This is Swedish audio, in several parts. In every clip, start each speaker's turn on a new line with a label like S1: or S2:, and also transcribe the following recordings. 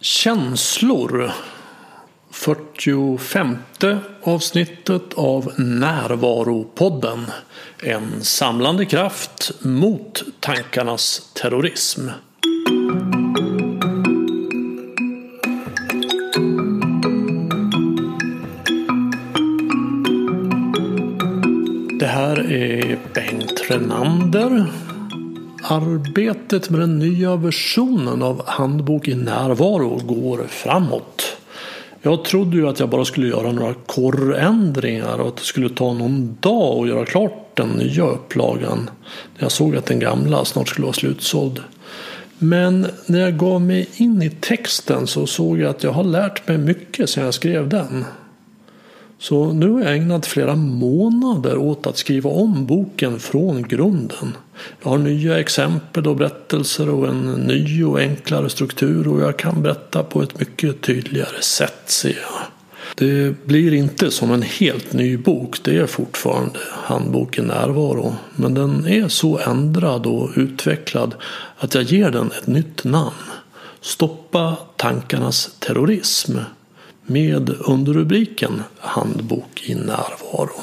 S1: Känslor 45 avsnittet av Närvaropodden. En samlande kraft mot tankarnas terrorism. Det här är Bengt Renander Arbetet med den nya versionen av Handbok i närvaro går framåt. Jag trodde ju att jag bara skulle göra några korrändringar och att det skulle ta någon dag att göra klart den nya upplagan. Jag såg att den gamla snart skulle vara slutsåld. Men när jag gav mig in i texten så såg jag att jag har lärt mig mycket sedan jag skrev den. Så nu har jag ägnat flera månader åt att skriva om boken från grunden. Jag har nya exempel och berättelser och en ny och enklare struktur och jag kan berätta på ett mycket tydligare sätt ser jag. Det blir inte som en helt ny bok, det är fortfarande handboken Närvaro. Men den är så ändrad och utvecklad att jag ger den ett nytt namn. Stoppa tankarnas terrorism med underrubriken Handbok i närvaro.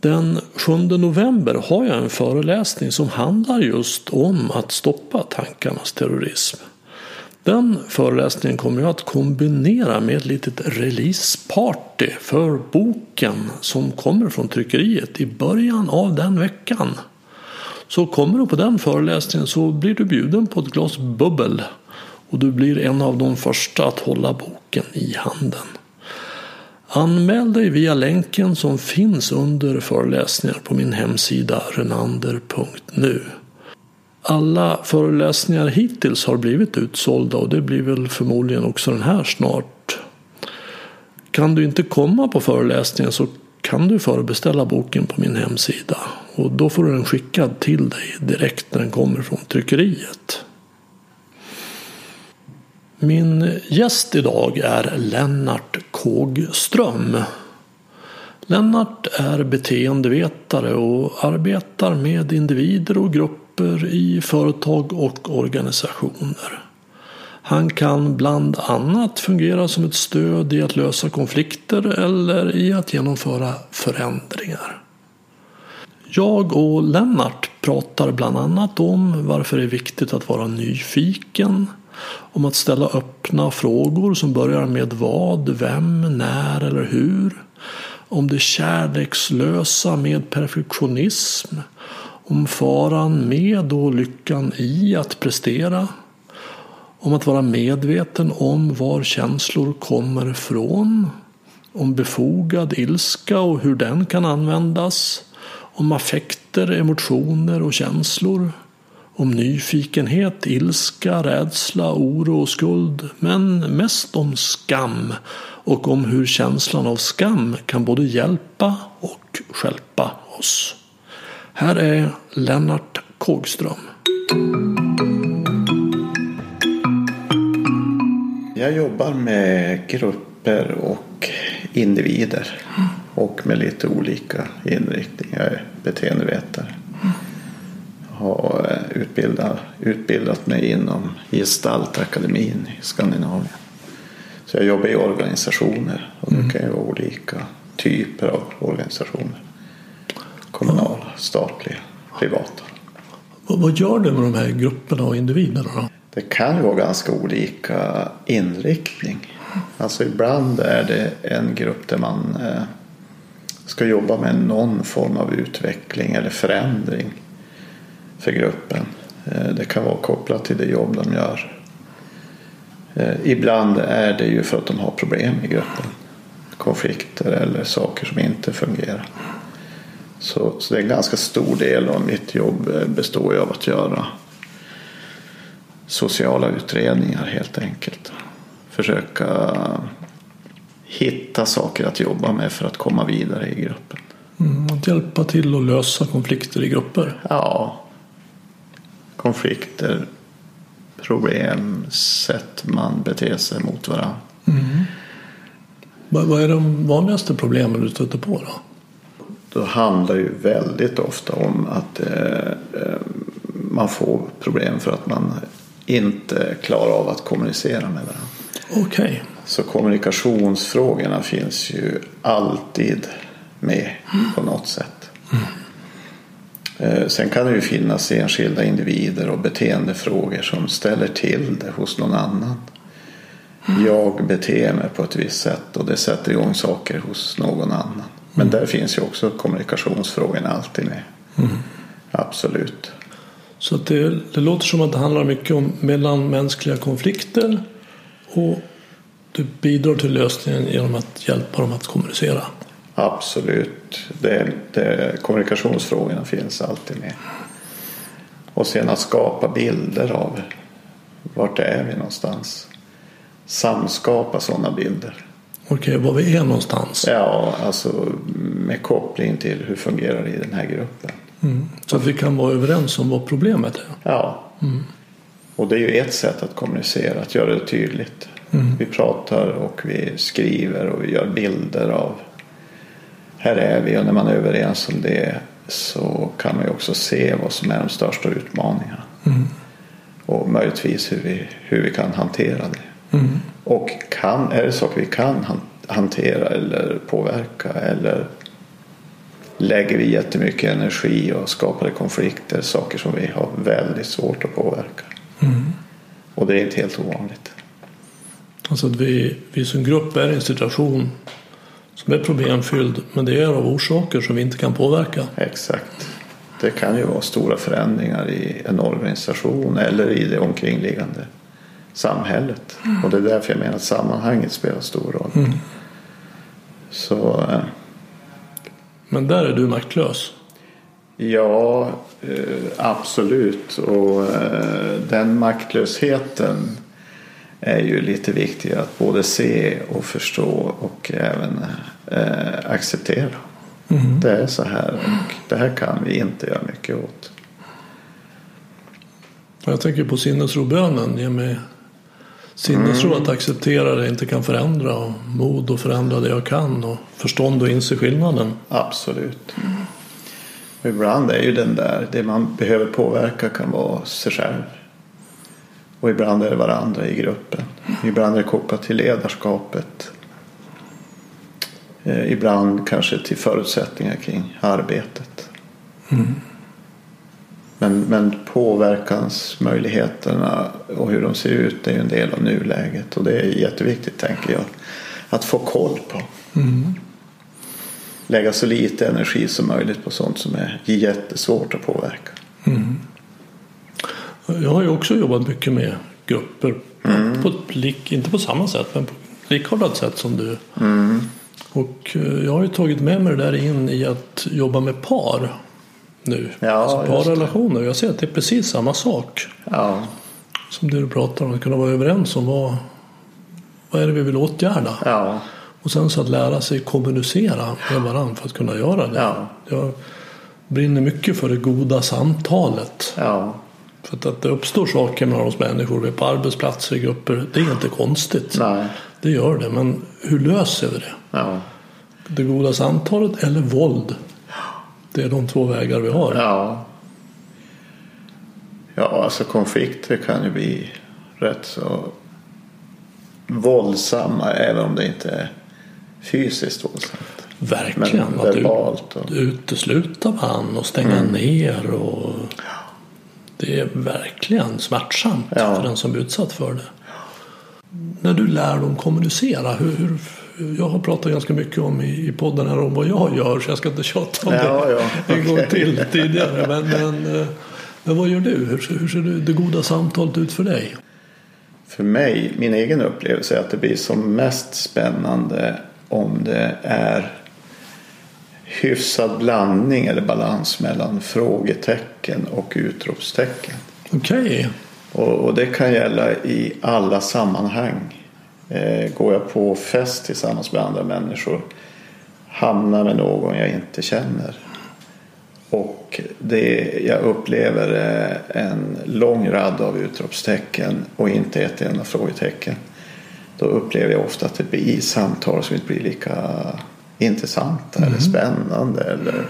S1: Den 7 november har jag en föreläsning som handlar just om att stoppa tankarnas terrorism. Den föreläsningen kommer jag att kombinera med ett litet releaseparty för boken som kommer från tryckeriet i början av den veckan. Så kommer du på den föreläsningen så blir du bjuden på ett glas bubbel och du blir en av de första att hålla boken i handen. Anmäl dig via länken som finns under föreläsningar på min hemsida renander.nu. Alla föreläsningar hittills har blivit utsålda och det blir väl förmodligen också den här snart. Kan du inte komma på föreläsningen så kan du förbeställa boken på min hemsida och då får du den skickad till dig direkt när den kommer från tryckeriet. Min gäst idag är Lennart Kågström. Lennart är beteendevetare och arbetar med individer och grupper i företag och organisationer. Han kan bland annat fungera som ett stöd i att lösa konflikter eller i att genomföra förändringar. Jag och Lennart pratar bland annat om varför det är viktigt att vara nyfiken, om att ställa öppna frågor som börjar med vad, vem, när eller hur. Om det kärlekslösa med perfektionism. Om faran med och lyckan i att prestera. Om att vara medveten om var känslor kommer ifrån. Om befogad ilska och hur den kan användas. Om affekter, emotioner och känslor om nyfikenhet, ilska, rädsla, oro och skuld, men mest om skam och om hur känslan av skam kan både hjälpa och skälpa oss. Här är Lennart Kågström.
S2: Jag jobbar med grupper och individer och med lite olika inriktning. Jag är beteendevetare har eh, utbildat, utbildat mig inom Gestaltakademin i Skandinavien. Så jag jobbar i organisationer och det mm. kan ju vara olika typer av organisationer. Kommunala, statliga, privata.
S1: Vad gör du med de här grupperna och individerna då?
S2: Det kan ju vara ganska olika inriktning. Alltså ibland är det en grupp där man eh, ska jobba med någon form av utveckling eller förändring för gruppen. Eh, det kan vara kopplat till det jobb de gör. Eh, ibland är det ju för att de har problem i gruppen. Konflikter eller saker som inte fungerar. Så, så det är en ganska stor del av mitt jobb eh, består av att göra sociala utredningar helt enkelt. Försöka hitta saker att jobba med för att komma vidare i gruppen.
S1: Mm, att hjälpa till att lösa konflikter i grupper?
S2: Ja, konflikter, problem, sätt man beter sig mot varandra. Mm.
S1: Vad är de vanligaste problemen du stöter på då?
S2: Då handlar ju väldigt ofta om att eh, eh, man får problem för att man inte klarar av att kommunicera med varandra.
S1: Okej.
S2: Så kommunikationsfrågorna finns ju alltid med på något sätt. Eh, Sen kan det ju finnas enskilda individer och beteendefrågor som ställer till det hos någon annan. Jag beter mig på ett visst sätt och det sätter igång saker hos någon annan. Men där finns ju också kommunikationsfrågorna alltid med. Absolut.
S1: Så det, det låter som att det handlar mycket om mellanmänskliga konflikter och du bidrar till lösningen genom att hjälpa dem att kommunicera.
S2: Absolut. Det, det, kommunikationsfrågorna finns alltid med. Och sen att skapa bilder av vart är vi någonstans. Samskapa sådana bilder.
S1: Okej, var vi är någonstans.
S2: Ja, alltså med koppling till hur fungerar det i den här gruppen.
S1: Mm. Så att vi kan vara överens om vad problemet är.
S2: Ja. Och det är ju ett sätt att kommunicera, att göra det tydligt. Vi pratar och vi skriver och vi gör bilder av här är vi och när man är överens om det så kan man ju också se vad som är de största utmaningarna. Och möjligtvis hur vi, hur vi kan hantera det. Och kan, är det saker vi kan han- hantera eller påverka eller lägger vi jättemycket energi och skapar konflikter, saker som vi har väldigt svårt att påverka. Och det är inte helt ovanligt.
S1: Alltså att vi, vi som grupp är i en situation som är problemfylld men det är av orsaker som vi inte kan påverka.
S2: Exakt. Det kan ju vara stora förändringar i en organisation eller i det omkringliggande samhället. Och det är därför jag menar att sammanhanget spelar stor roll. Så eh,
S1: Men där är du maktlös.
S2: ja, eh, absolut. Och eh, den maktlösheten är ju lite viktig att både se och förstå och även eh, acceptera. Det är så här och det här kan vi inte göra mycket åt.
S1: Jag tänker på sinnesrobönen. Ge mig sinnesro att acceptera det jag inte kan förändra och mod att förändra det jag kan och förstånd att inse skillnaden.
S2: Absolut. Och ibland är ju den där, det man behöver påverka kan vara sig själv. Och ibland är det varandra i gruppen. Ibland är det kopplat till ledarskapet. Eh, Ibland kanske till förutsättningar kring arbetet. Men, men påverkansmöjligheterna och hur de ser ut är ju en del av nuläget. Och det är jätteviktigt tänker jag. Att få koll på. Lägga så lite energi som möjligt på sånt som är jättesvårt att påverka.
S1: Jag har ju också jobbat mycket med grupper. På ett lik, inte på samma sätt men på ett likartat sätt som du. Och eh, jag har ju tagit med mig det där in i att jobba med par nu.
S2: Ja,
S1: alltså parrelationer. Jag ser att det är precis samma sak.
S2: Ja,
S1: Som det du pratar om. Att kunna vara överens om vad, vad är det vi vill åtgärda.
S2: ja,
S1: Och sen så att lära sig kommunicera med varandra för att kunna göra det.
S2: Ja.
S1: Jag brinner mycket för det goda samtalet.
S2: ja,
S1: För att, att det uppstår saker mellan oss människor, vi är på arbetsplatser, i grupper, det är inte konstigt.
S2: nej,
S1: Det gör det, men hur löser vi det?
S2: Ja,
S1: Det goda samtalet eller våld? Det är de två vägar vi har.
S2: ja. Ja, alltså konflikter kan ju bli rätt så våldsamma även om det inte är fysiskt våldsamt.
S1: Verkligen.
S2: Men
S1: att du,
S2: verbalt och-
S1: utesluta varandra och stänga
S2: Mm.
S1: ner. Och det är verkligen smärtsamt
S2: Ja.
S1: för den som blir utsatt för det. När du lär dem kommunicera, hur, jag har pratat ganska mycket om i, i podden här om vad jag gör så jag ska inte tjata om det
S2: ja,
S1: en gång
S2: okej.
S1: till tidigare. Men, men, eh, men vad gör du? Hur, ser- hur ser det, det goda samtalet ut för dig?
S2: För mig, min egen upplevelse är att det blir som mest spännande om det är hyfsad blandning eller balans mellan frågetecken och utropstecken.
S1: Okej,
S2: Och, och det kan gälla i alla sammanhang. Eh, går jag på fest tillsammans med andra människor hamnar med någon jag inte känner. Och det jag upplever är en lång rad av utropstecken och inte ett enda frågetecken. Då upplever jag ofta att det blir samtal som inte blir lika intressanta eller spännande. Eller...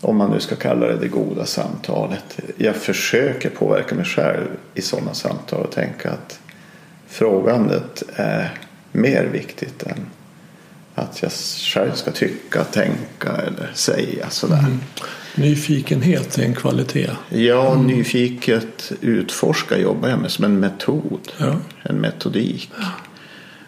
S2: om man nu ska kalla det det goda samtalet. Jag försöker påverka mig själv i sådana samtal och tänka att frågandet är mer viktigt än att jag själv ska tycka, tänka eller säga sådär. Mm.
S1: Nyfikenhet är en kvalitet.
S2: Ja, mm. nyfiket utforska jobbar jag med som en metod. Ja. En metodik. Ja.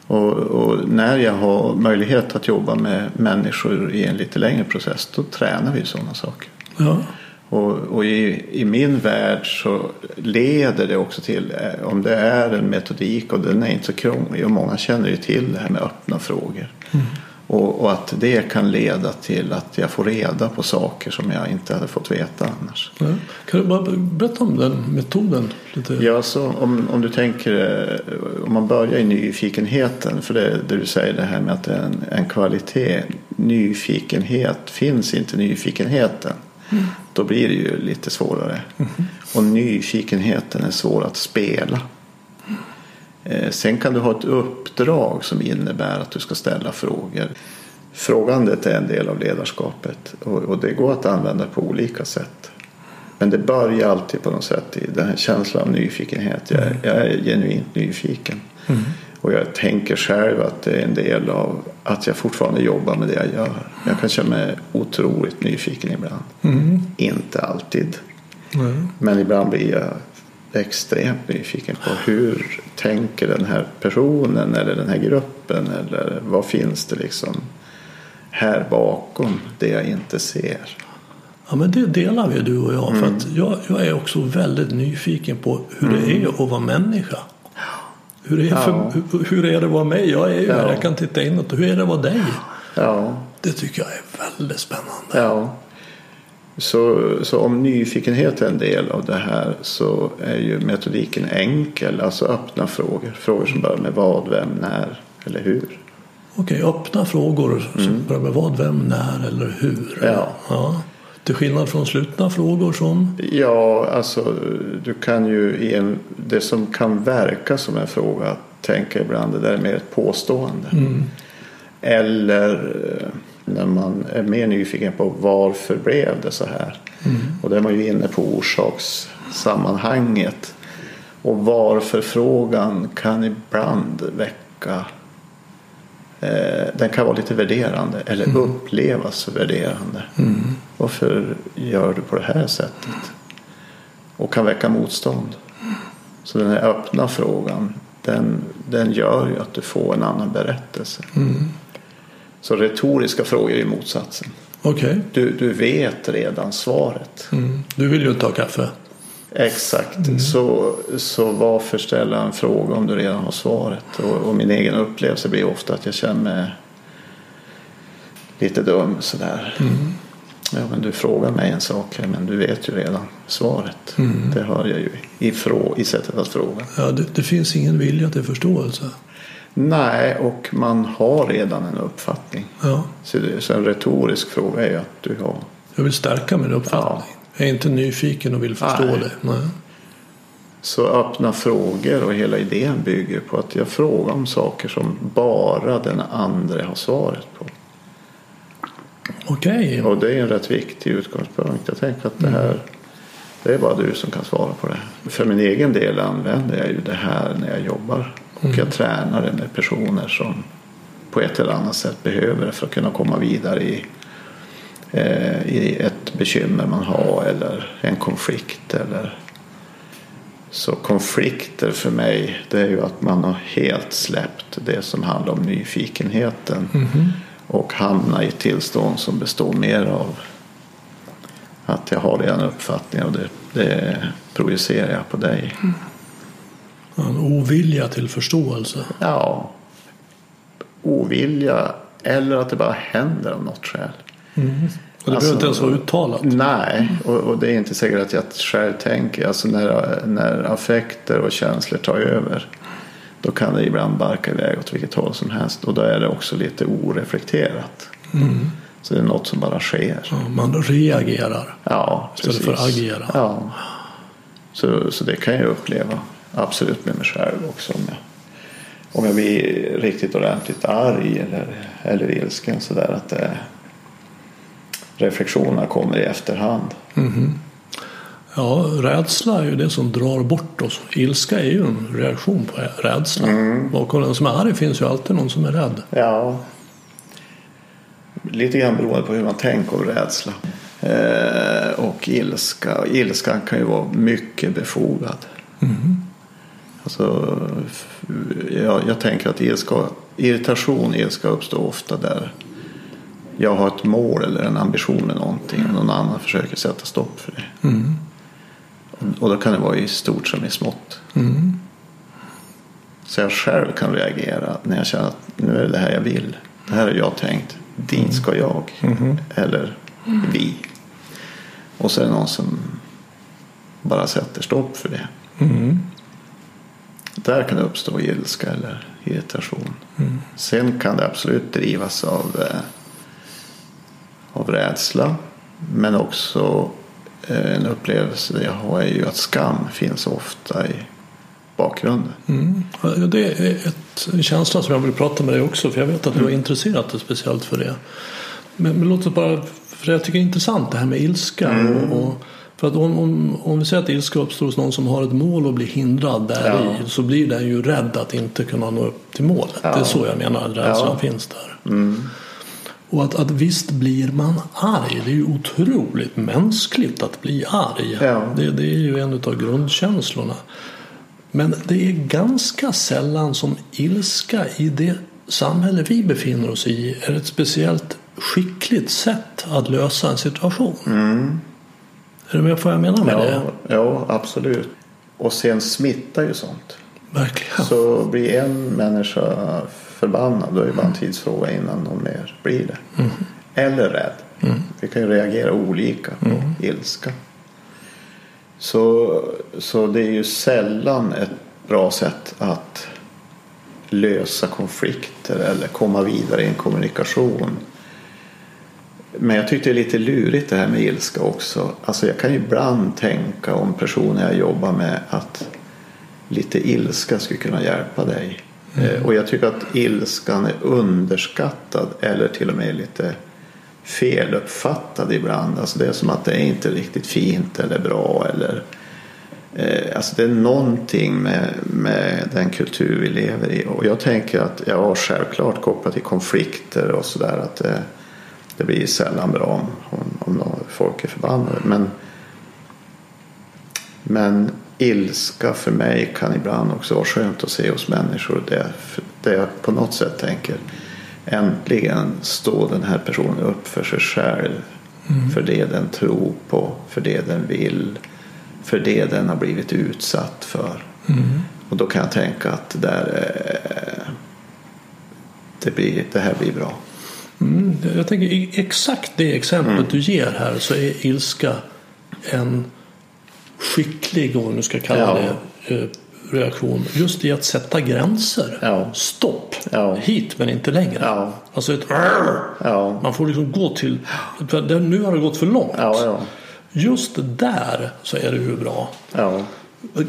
S2: Och, och, när jag har möjlighet att jobba med människor i en lite längre process då tränar vi sådana saker. Ja. Och, och i, i, min värld så leder det också till, eh, om det är en metodik och den är inte så krånglig och många känner ju till det här med öppna frågor. Mm. Och, och, att det kan leda till att jag får reda på saker som jag inte hade fått veta annars. Ja.
S1: Kan du bara berätta om den metoden? Lite?
S2: Ja, så om, om du tänker eh, om man börjar i nyfikenheten. För det, det du säger det här med att det är en, en kvalitet. Nyfikenhet, finns inte nyfikenheten. Mm. Då blir det ju lite svårare. Mm. Och nyfikenheten är svår att spela. Eh, sen kan du ha ett uppdrag som innebär att du ska ställa frågor. Frågandet är en del av ledarskapet och det går att använda på olika sätt. Men det börjar alltid på något sätt i den här känslan av nyfikenhet. Jag, jag är genuint nyfiken. Mm. Och jag tänker själv att det är en del av att jag fortfarande jobbar med det jag gör. Jag kan känna mig otroligt nyfiken ibland. Mm. Inte alltid. Mm. Men ibland blir jag extremt nyfiken på hur tänker den här personen eller den här gruppen eller vad finns det liksom här bakom det jag inte ser.
S1: Ja men det delar vi du och jag. Mm. För jag, jag är också väldigt nyfiken på hur mm. det är att vara människa. Hur är, för, ja. hur, hur, är det att vara mig? Jag är ju ja. här, jag kan titta inåt. Hur är det att vara dig? Ja. Det tycker jag är väldigt spännande.
S2: Ja. Så, så om nyfikenhet är en del av det här så är ju metodiken enkel. Alltså öppna frågor. Frågor som börjar med vad, vem, när eller hur.
S1: Okej, öppna frågor som mm. börjar med vad, vem, när eller hur. Ja. ja. Till skillnad från slutna frågor som?
S2: Ja, alltså du kan ju i en, det som kan verka som en fråga tänka ibland det där är mer ett påstående. Mm. Eller när man är mer nyfiken på varför blev det så här. Mm. Och då är man ju inne på orsakssammanhanget. Och varför frågan kan ibland väcka eh, den kan vara lite värderande eller mm. upplevas värderande. Mm. Varför gör du på det här sättet? Och kan väcka motstånd. Så den här öppna frågan den, den gör ju att du får en annan berättelse. Mm. Så retoriska frågor är motsatsen.
S1: Okay.
S2: Du, du vet redan svaret.
S1: Mm. Du vill ju inte ha kaffe.
S2: Exakt. Mm. Så, så varför ställa en fråga om du redan har svaret? Och, och, min egen upplevelse blir ofta att jag känner mig lite dum sådär. Mm. Ja, men du frågar mig en sak men du vet ju redan svaret. Mm. Det hör jag ju i, frå, i sättet att fråga.
S1: Ja, det, det finns ingen vilja till förståelse.
S2: Nej, och man har redan en uppfattning. Ja. Så, det, så en retorisk fråga är ju att du har.
S1: Jag vill stärka min uppfattning. Ja. Jag är inte nyfiken och vill förstå Nej. det. Nej.
S2: Så öppna frågor och hela idén bygger på att jag frågar om saker som bara den andra har svaret på.
S1: Okej.
S2: Och det är en rätt viktig utgångspunkt. Jag tänker att det här det är bara du som kan svara på det. För min egen del använder jag ju det här när jag jobbar och mm. jag tränar det med personer som på ett eller annat sätt behöver det för att kunna komma vidare i, eh, i ett bekymmer man har eller en konflikt. Eller... Så konflikter för mig det är ju att man har helt släppt det som handlar om nyfikenheten mm. Och hamnar i ett tillstånd som består mer av att jag har redan uppfattning och det, det projicerar jag på dig. Mm.
S1: En ovilja till förståelse?
S2: Ja. Ovilja eller att det bara händer av något skäl.
S1: Mm. Och det alltså, behöver inte ens vara uttalat?
S2: Nej, och, och, det är inte säkert att jag själv tänker. Alltså när, när affekter och känslor tar över. Då kan det ibland barka iväg åt vilket håll som helst. Och då är det också lite oreflekterat. Mm. Så det är något som bara sker.
S1: Ja, man reagerar
S2: ja,
S1: istället för att agera.
S2: Ja. Så, så det kan jag uppleva absolut med mig själv också. Om jag, om jag blir riktigt ordentligt arg eller, eller ilsken sådär att det, reflektionerna kommer i efterhand.
S1: Ja, rädsla är ju det som drar bort oss. Ilska är ju en reaktion på rädsla. Bakom den som är arg finns ju alltid någon som är rädd.
S2: Ja, lite grann beroende på hur man tänker om rädsla. Eh, och ilska. Ilskan kan ju vara mycket befogad. Alltså, f- jag, jag tänker att ilska, irritation, ilska uppstår ofta där jag har ett mål eller en ambition med någonting och någon annan försöker sätta stopp för det. Och då kan det vara i stort som i smått. Så jag själv kan reagera när jag känner att nu är det det här jag vill. Det här har jag tänkt. Dit ska jag. Eller vi. Och så är det någon som bara sätter stopp för det. Där kan det uppstå ilska eller irritation. Sen kan det absolut drivas av, eh, av rädsla. Men också en upplevelse jag har är ju att skam finns ofta i bakgrunden.
S1: Ja, Det är ett, en känsla som jag vill prata med dig också för jag vet att du har intresserat dig speciellt för det. Men, men låt oss bara, för jag tycker det är intressant det här med ilska. Och, och, för att om, om, om vi säger att ilska uppstår hos någon som har ett mål och blir hindrad där i
S2: Ja.
S1: så blir den ju rädd att inte kunna nå upp till målet. Det är så jag menar rädslan
S2: Ja.
S1: finns där. Och att, att visst blir man arg. Det är ju otroligt mänskligt att bli arg.
S2: Ja.
S1: Det, det är ju en av grundkänslorna. Men det är ganska sällan som ilska i det samhälle vi befinner oss i är ett speciellt skickligt sätt att lösa en situation. Är du med på vad jag menar med
S2: Ja,
S1: det?
S2: ja, absolut. Och sen smittar ju sånt.
S1: Verkligen.
S2: Så blir en människa förbannad då är det bara en tidsfråga innan någon mer blir det. Eller rädd. Vi kan ju reagera olika på ilska. Så, så det är ju sällan ett bra sätt att lösa konflikter eller komma vidare i en kommunikation. Men jag tyckte det är lite lurigt det här med ilska också. Alltså jag kan ju ibland tänka om personer jag jobbar med att lite ilska skulle kunna hjälpa dig. Eh, och jag tycker att ilskan är underskattad eller till och med lite feluppfattad ibland. Alltså det är som att det är inte riktigt fint eller bra eller eh, Alltså det är någonting med, med den kultur vi lever i. Och jag tänker att, ja självklart kopplat till konflikter och sådär att det, det blir sällan bra om, om, om folk är förbannade. Men, men ilska för mig kan ibland också vara skönt att se hos människor. Det, det jag på något sätt tänker äntligen står den här personen upp för sig själv. För det den tror på, för det den vill, för det den har blivit utsatt för. Och då kan jag tänka att det, där, eh, det, blir, det här blir bra.
S1: Mm, jag tänker exakt det exemplet du ger här så är ilska en skicklig, om man nu ska kalla
S2: Ja.
S1: det, eh, reaktion. Just i att sätta gränser.
S2: Ja.
S1: Stopp!
S2: Ja.
S1: Hit men inte längre.
S2: Ja.
S1: Alltså ett!
S2: Ja,
S1: Man får liksom gå till, nu har det gått för långt. Just där så är det ju bra.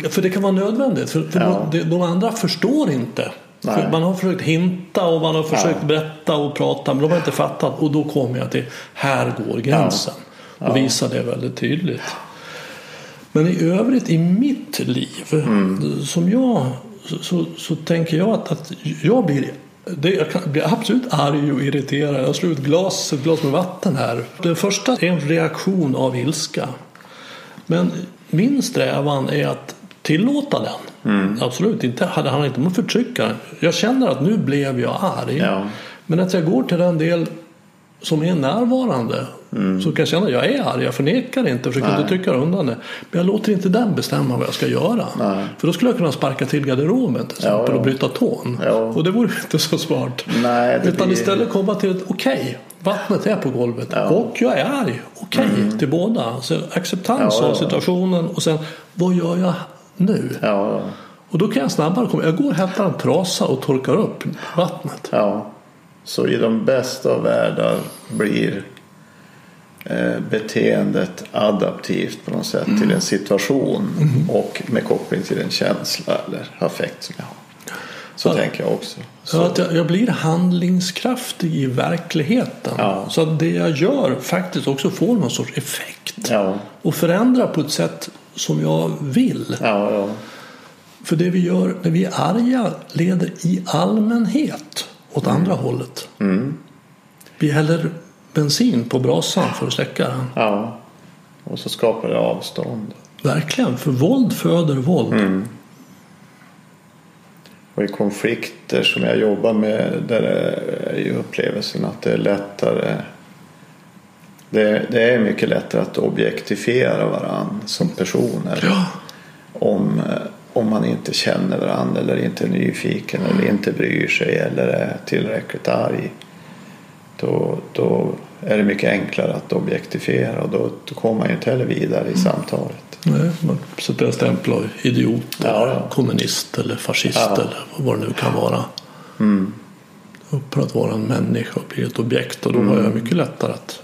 S1: För det kan vara nödvändigt. För, för de, andra förstår inte. För man har försökt hinta och man har försökt berätta och prata men de har inte fattat. Och då kommer jag till här går gränsen. Och visar det väldigt tydligt. Men i övrigt i mitt liv
S2: Mm.
S1: som jag så, så, tänker jag att, att jag blir det, jag kan, blir absolut arg och irriterad. Jag slår ut glas, ett glas med vatten här. Den första är en reaktion av ilska. Men min strävan är att tillåta den.
S2: Mm.
S1: Absolut inte. Hade han inte om att förtrycka den. Jag känner att nu blev jag arg.
S2: Ja.
S1: Men att jag går till den del som är närvarande. Så kan jag känna att jag är arg. Jag förnekar inte. Försöker
S2: Mm. Nej.
S1: inte trycka undan det. Men jag låter inte den bestämma vad jag ska göra.
S2: Nej.
S1: För då skulle jag kunna sparka till garderoben till exempel
S2: Ja, ja.
S1: och bryta tån.
S2: Ja.
S1: Och det vore inte så smart.
S2: Nej,
S1: Utan
S2: blir-
S1: istället komma till ett okej. vattnet är på golvet. Och jag är arg. Okej till båda. Så acceptans
S2: Mm. Ja, ja,
S1: av
S2: ja.
S1: situationen. Och sen vad gör jag nu?
S2: Ja, ja.
S1: Och då kan jag snabbare komma. Jag går och hämtar en trasa och torkar upp vattnet.
S2: Så i de bästa av världar blir eh, beteendet adaptivt på något sätt till en situation och med koppling till en känsla eller affekt som jag har. Så
S1: Ja.
S2: tänker jag också.
S1: Så att jag, jag blir handlingskraftig i verkligheten.
S2: Ja.
S1: Så att det jag gör faktiskt också får någon sorts effekt.
S2: ja,
S1: Och förändrar på ett sätt som jag vill. För det vi gör när vi är arga leder i allmänhet åt andra hållet.
S2: Mm.
S1: Vi häller bensin på brasan för att släcka den.
S2: ja. Och så skapar det avstånd.
S1: Verkligen, för våld föder våld.
S2: Mm. Och i konflikter som jag jobbar med där är ju upplevelsen att det är lättare det, det är mycket lättare att objektifiera varandra som personer
S1: Ja,
S2: om, om man inte känner varandra eller inte är nyfiken eller inte bryr sig eller är tillräckligt arg. Då, då är det mycket enklare att objektifiera och då, då kommer man ju inte heller vidare i samtalet.
S1: nej, man sätter en stämpel av idiot,
S2: Ja,
S1: eller
S2: ja.
S1: kommunist eller fascist
S2: Ja.
S1: eller vad det nu kan vara.
S2: Mm.
S1: Upphör att vara en människa och blir ett objekt och då har jag mycket lättare att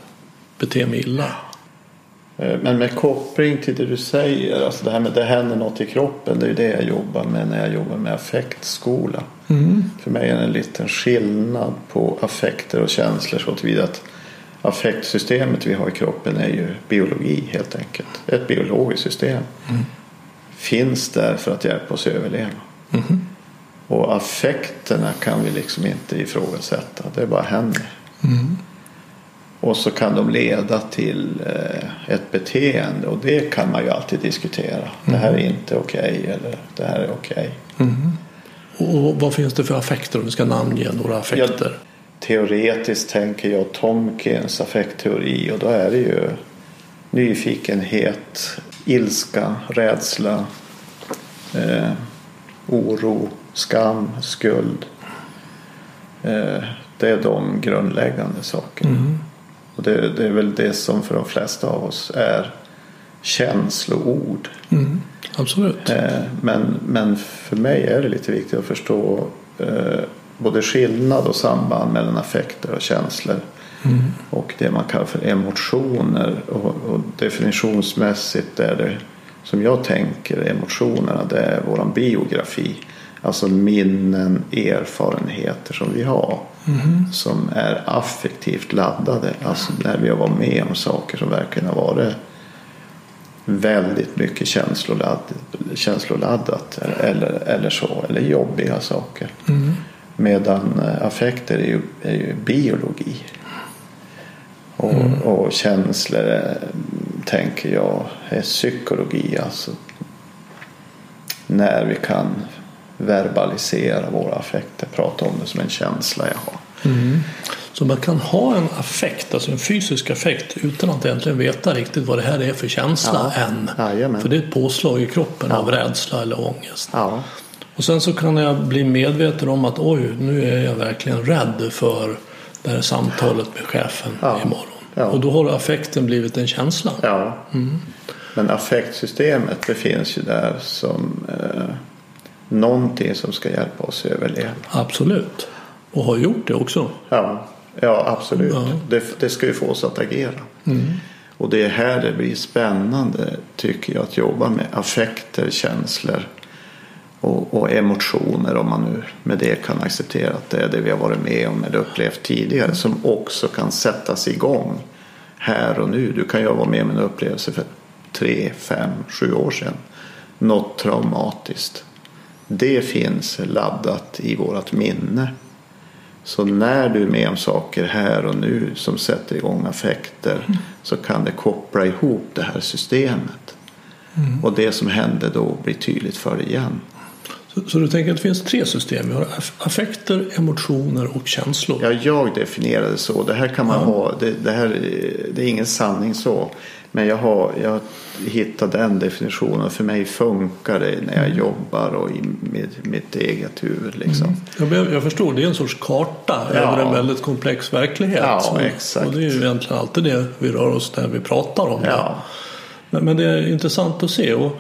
S1: bete mig illa.
S2: Eh, Men med koppling till det du säger, alltså det här med det händer något i kroppen, det är ju det jag jobbar med när jag jobbar med affektskola. För mig är det en liten skillnad på affekter och känslor så tillvida att affektsystemet vi har i kroppen är ju biologi helt enkelt. Ett biologiskt system. Finns där för att hjälpa oss att överleva. Och affekterna kan vi liksom inte ifrågasätta, det bara händer. Och så kan de leda till eh, ett beteende och det kan man ju alltid diskutera. Det här är inte okej eller det här är okej.
S1: Och vad finns det för affekter om vi ska namnge några affekter?
S2: Teoretiskt tänker jag Tomkins affektteori och då är det ju nyfikenhet, ilska, rädsla, eh, oro, skam, skuld. Eh, det är de grundläggande sakerna. Och det, det är väl det som för de flesta av oss är känsloord.
S1: Mm, absolut.
S2: Eh, Men, men för mig är det lite viktigt att förstå eh, både skillnad och samband mellan affekter och känslor. Och det man kallar för emotioner. Och, och definitionsmässigt är det som jag tänker emotionerna det är våran biografi. Alltså minnen, erfarenheter som vi har. Som är affektivt laddade. Alltså när vi har varit med om saker som verkligen har varit väldigt mycket känsloladd, känsloladdat eller, eller så, eller jobbiga saker. Medan eh, affekter är ju, är ju biologi. Och, och känslor är, tänker jag är psykologi. Alltså när vi kan verbalisera våra affekter, prata om det som en känsla jag har.
S1: Så man kan ha en affekt, alltså en fysisk affekt utan att egentligen veta riktigt vad det här är för känsla
S2: Ja.
S1: än.
S2: Jajamän.
S1: För det är ett påslag i kroppen
S2: Ja.
S1: av rädsla eller ångest.
S2: Ja,
S1: Och sen så kan jag bli medveten om att oj, nu är jag verkligen rädd för det här samtalet med chefen
S2: Ja.
S1: imorgon.
S2: Ja.
S1: Och då har affekten blivit en känsla.
S2: ja. Men affektsystemet befinns ju där som eh, någonting som ska hjälpa oss överleva.
S1: Absolut. Och har gjort det också.
S2: Ja, ja absolut.
S1: Ja.
S2: Det, det ska ju få oss att agera. Och det är här det blir spännande tycker jag att jobba med affekter, känslor och, och emotioner om man nu med det kan acceptera att det är det vi har varit med om eller upplevt tidigare som också kan sättas igång här och nu. Du kan ju varit med om en upplevelse för tre, fem, sju år sedan. Något traumatiskt. Det finns laddat i vårt minne. Så när du är med om saker här och nu som sätter igång affekter så kan det koppla ihop det här systemet. Och det som hände då blir tydligt för dig igen.
S1: Så, så du tänker att det finns tre system. Vi har aff- affekter, emotioner och känslor.
S2: Ja, jag definierar det så. Det här kan man ha. Det, det, här, är- det är ingen sanning så. Men jag har jag hittat den definitionen. För mig funkar det när jag jobbar och i mitt, mitt eget huvud. Liksom.
S1: Jag, jag jag förstår, det är en sorts karta
S2: Ja.
S1: över en väldigt komplex verklighet.
S2: Ja,
S1: Och-
S2: exakt.
S1: Och det är ju egentligen alltid det vi rör oss när vi pratar om det.
S2: Ja.
S1: Men, men det är intressant att se. Och,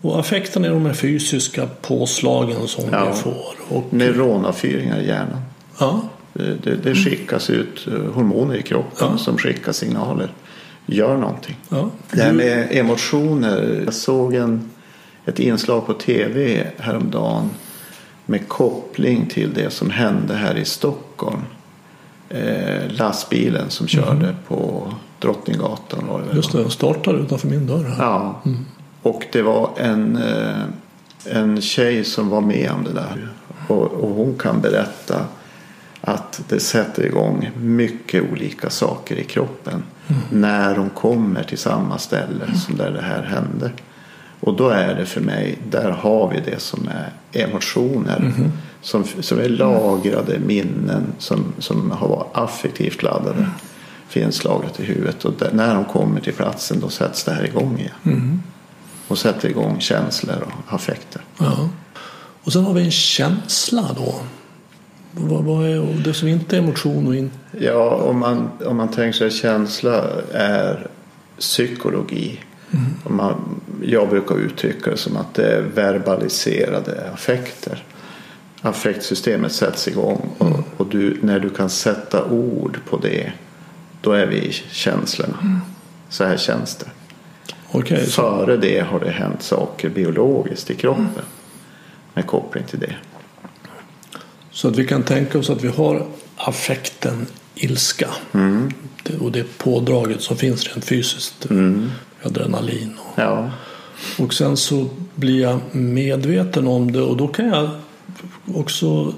S1: och affekten är de fysiska påslagen som
S2: Ja.
S1: vi får. Och,
S2: Neuronavfyringar i hjärnan.
S1: ja,
S2: Det, det, det skickas ut eh, hormoner i kroppen
S1: Ja.
S2: som skickar signaler. Gör någonting.
S1: ja.
S2: Det här med emotioner. Jag såg en, ett inslag på tv häromdagen med koppling till det som hände här i Stockholm. Eh, lastbilen som körde på Drottninggatan. Var det väl,
S1: Just det, den startade utanför min dörr här.
S2: Ja. Och det var en, eh, en tjej som var med om det där. Och, och hon kan berätta att det sätter igång mycket olika saker i kroppen. När de kommer till samma ställe som där det här hände. Och då är det för mig, där har vi det som är emotioner. Som, som är lagrade minnen som, som har varit affektivt laddade. Finns lagrat i huvudet. Och där, när de kommer till platsen då sätts det här igång igen. Och sätter igång känslor och affekter.
S1: Ja. Och sen har vi en känsla då. Vad, vad är det som inte är emotion och inte...
S2: Ja, om man, om man tänker sig känsla är psykologi. Om man, jag brukar uttrycka det som att det är verbaliserade affekter. Affektsystemet sätts igång och, och du, när du kan sätta ord på det då är vi i känslorna. Så här känns det.
S1: Så,
S2: Före det har det hänt saker biologiskt i kroppen med koppling till det.
S1: Så att vi kan tänka oss att vi har affekten ilska. Det, och det pådraget som finns rent fysiskt. Adrenalin och
S2: Ja,
S1: Och sen så blir jag medveten om det och då kan jag också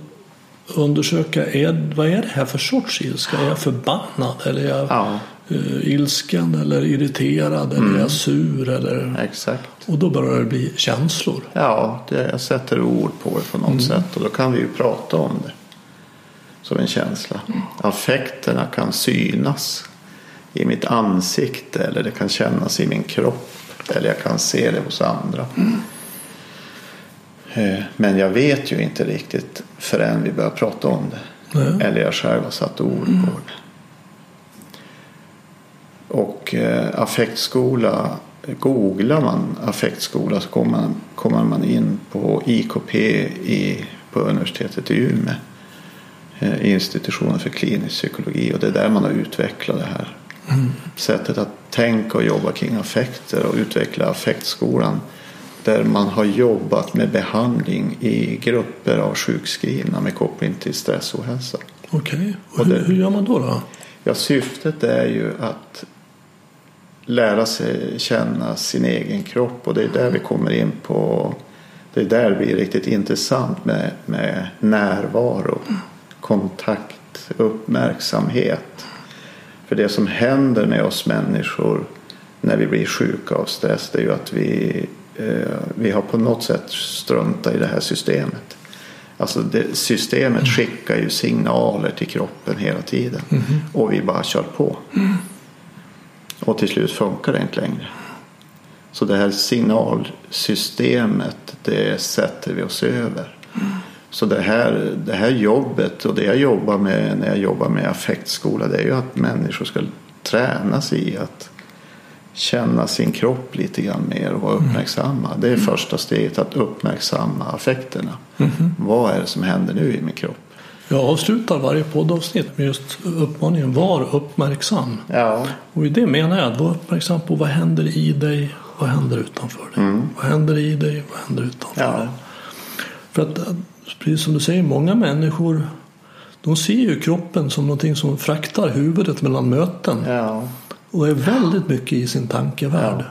S1: undersöka är, vad är det här för sorts ilska? Är jag förbannad eller är jag
S2: ja
S1: eh, ilsken eller irriterad eller är jag sur? Eller...
S2: exakt.
S1: Och då börjar det bli känslor.
S2: Ja, det, jag sätter ord på det på något sätt och då kan vi ju prata om det som en känsla. Affekterna kan synas i mitt ansikte eller det kan kännas i min kropp eller jag kan se det hos andra. Eh, Men jag vet ju inte riktigt förrän vi börjar prata om det.
S1: Nej.
S2: Eller jag själv har satt ord på det. Och eh, affektskola, googlar man affektskola så kommer man, kommer man in på IKP i, på universitetet i Umeå. Eh, institutionen för klinisk psykologi och det är där man har utvecklat det här. Sättet att tänka och jobba kring affekter och utveckla affektskolan. Där man har jobbat med behandling i grupper av sjukskrivna med koppling till stress och ohälsa.
S1: Okej, Och hur, hur gör man då? då?
S2: Ja, syftet är ju att lära sig känna sin egen kropp och det är där vi kommer in på det är där det blir riktigt intressant med, med närvaro, kontakt, uppmärksamhet. För det som händer med oss människor när vi blir sjuka av stress det är ju att vi, eh, vi har på något sätt struntat i det här systemet. Alltså det, systemet skickar ju signaler till kroppen hela tiden och vi bara kör på. Och till slut funkar det inte längre. Så det här signalsystemet det sätter vi oss över. Så det här, det här jobbet och det jag jobbar med när jag jobbar med affektskola det är ju att människor ska tränas i att känna sin kropp lite grann mer och vara uppmärksamma. Det är första steget att uppmärksamma affekterna. Vad är det som händer nu i min kropp?
S1: Jag avslutar varje poddavsnitt med just uppmaningen var uppmärksam.
S2: Ja,
S1: Och i det menar jag att vara uppmärksam på vad händer i dig, vad händer utanför dig. Vad händer i dig, vad händer utanför
S2: Ja.
S1: dig. För att, precis som du säger, många människor de ser ju kroppen som någonting som fraktar huvudet mellan möten.
S2: ja,
S1: Och är väldigt mycket i sin tankevärld.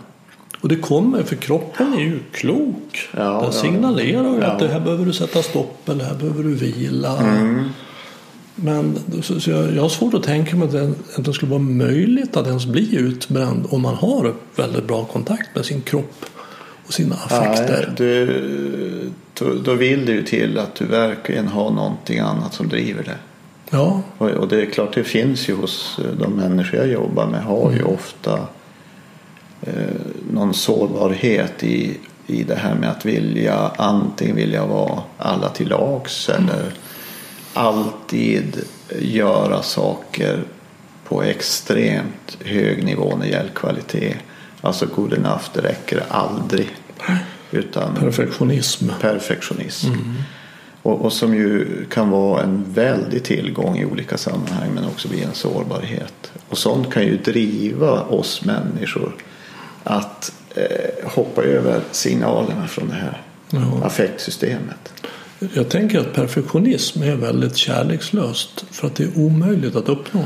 S1: Och det kommer, för kroppen är ju klok.
S2: Ja,
S1: Den signalerar ju
S2: Ja.
S1: att det här behöver du sätta stopp eller här behöver du vila.
S2: Mm.
S1: Men så, så jag, jag har svårt att tänka mig att det, att det skulle vara möjligt att ens bli utbränd om man har väldigt bra kontakt med sin kropp och sina affekter.
S2: Nej, du, då, vill det ju till att du verkligen har någonting annat som driver det.
S1: Ja,
S2: Och, och det är klart, det finns ju hos de människor jag jobbar med har ju ofta eh, någon sårbarhet i, i det här med att vilja antingen vilja vara alla till lags eller alltid göra saker på extremt hög nivå när det gäller kvalitet. Alltså good enough, det räcker aldrig. Utan
S1: perfektionism.
S2: perfektionism. Och, och som ju kan vara en väldig tillgång i olika sammanhang men också bli en sårbarhet. Och sånt kan ju driva oss människor att eh, hoppa över signalerna från det här
S1: Ja.
S2: affektsystemet.
S1: Jag tänker att perfektionism är väldigt kärlekslöst för att det är omöjligt att uppnå.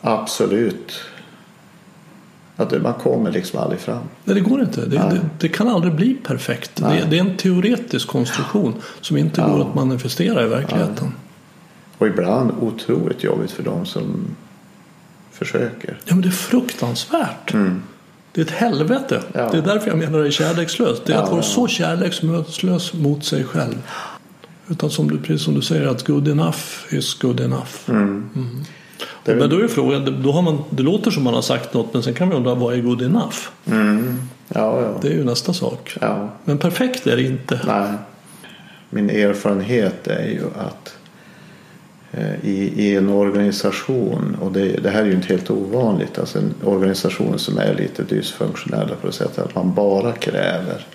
S2: Absolut. Att man kommer liksom aldrig fram.
S1: Nej, det går inte. Det, det, det kan aldrig bli perfekt. Det, det, är en teoretisk konstruktion som inte går att manifestera i verkligheten.
S2: Och ibland otroligt jobbigt för de som försöker.
S1: Ja, men det är fruktansvärt.
S2: Mm.
S1: Det är ett helvete.
S2: Ja.
S1: Det är därför jag menar det är kärlekslöst. Det är
S2: Ja,
S1: att vara så kärlekslös mot sig själv. Utan som du, precis som du säger att good enough is good enough.
S2: Mm. Det är
S1: Men då är frågan, då har man, det låter som man har sagt något men sen kan man undra vad är good enough?
S2: Mm. Ja, ja.
S1: Det är ju nästa sak.
S2: ja.
S1: Men perfekt är det inte.
S2: Nej. Min erfarenhet är ju att Eh, i, i en organisation, och det, det här är ju inte helt ovanligt, alltså en organisation som är lite dysfunktionell på det sättet att man bara kräver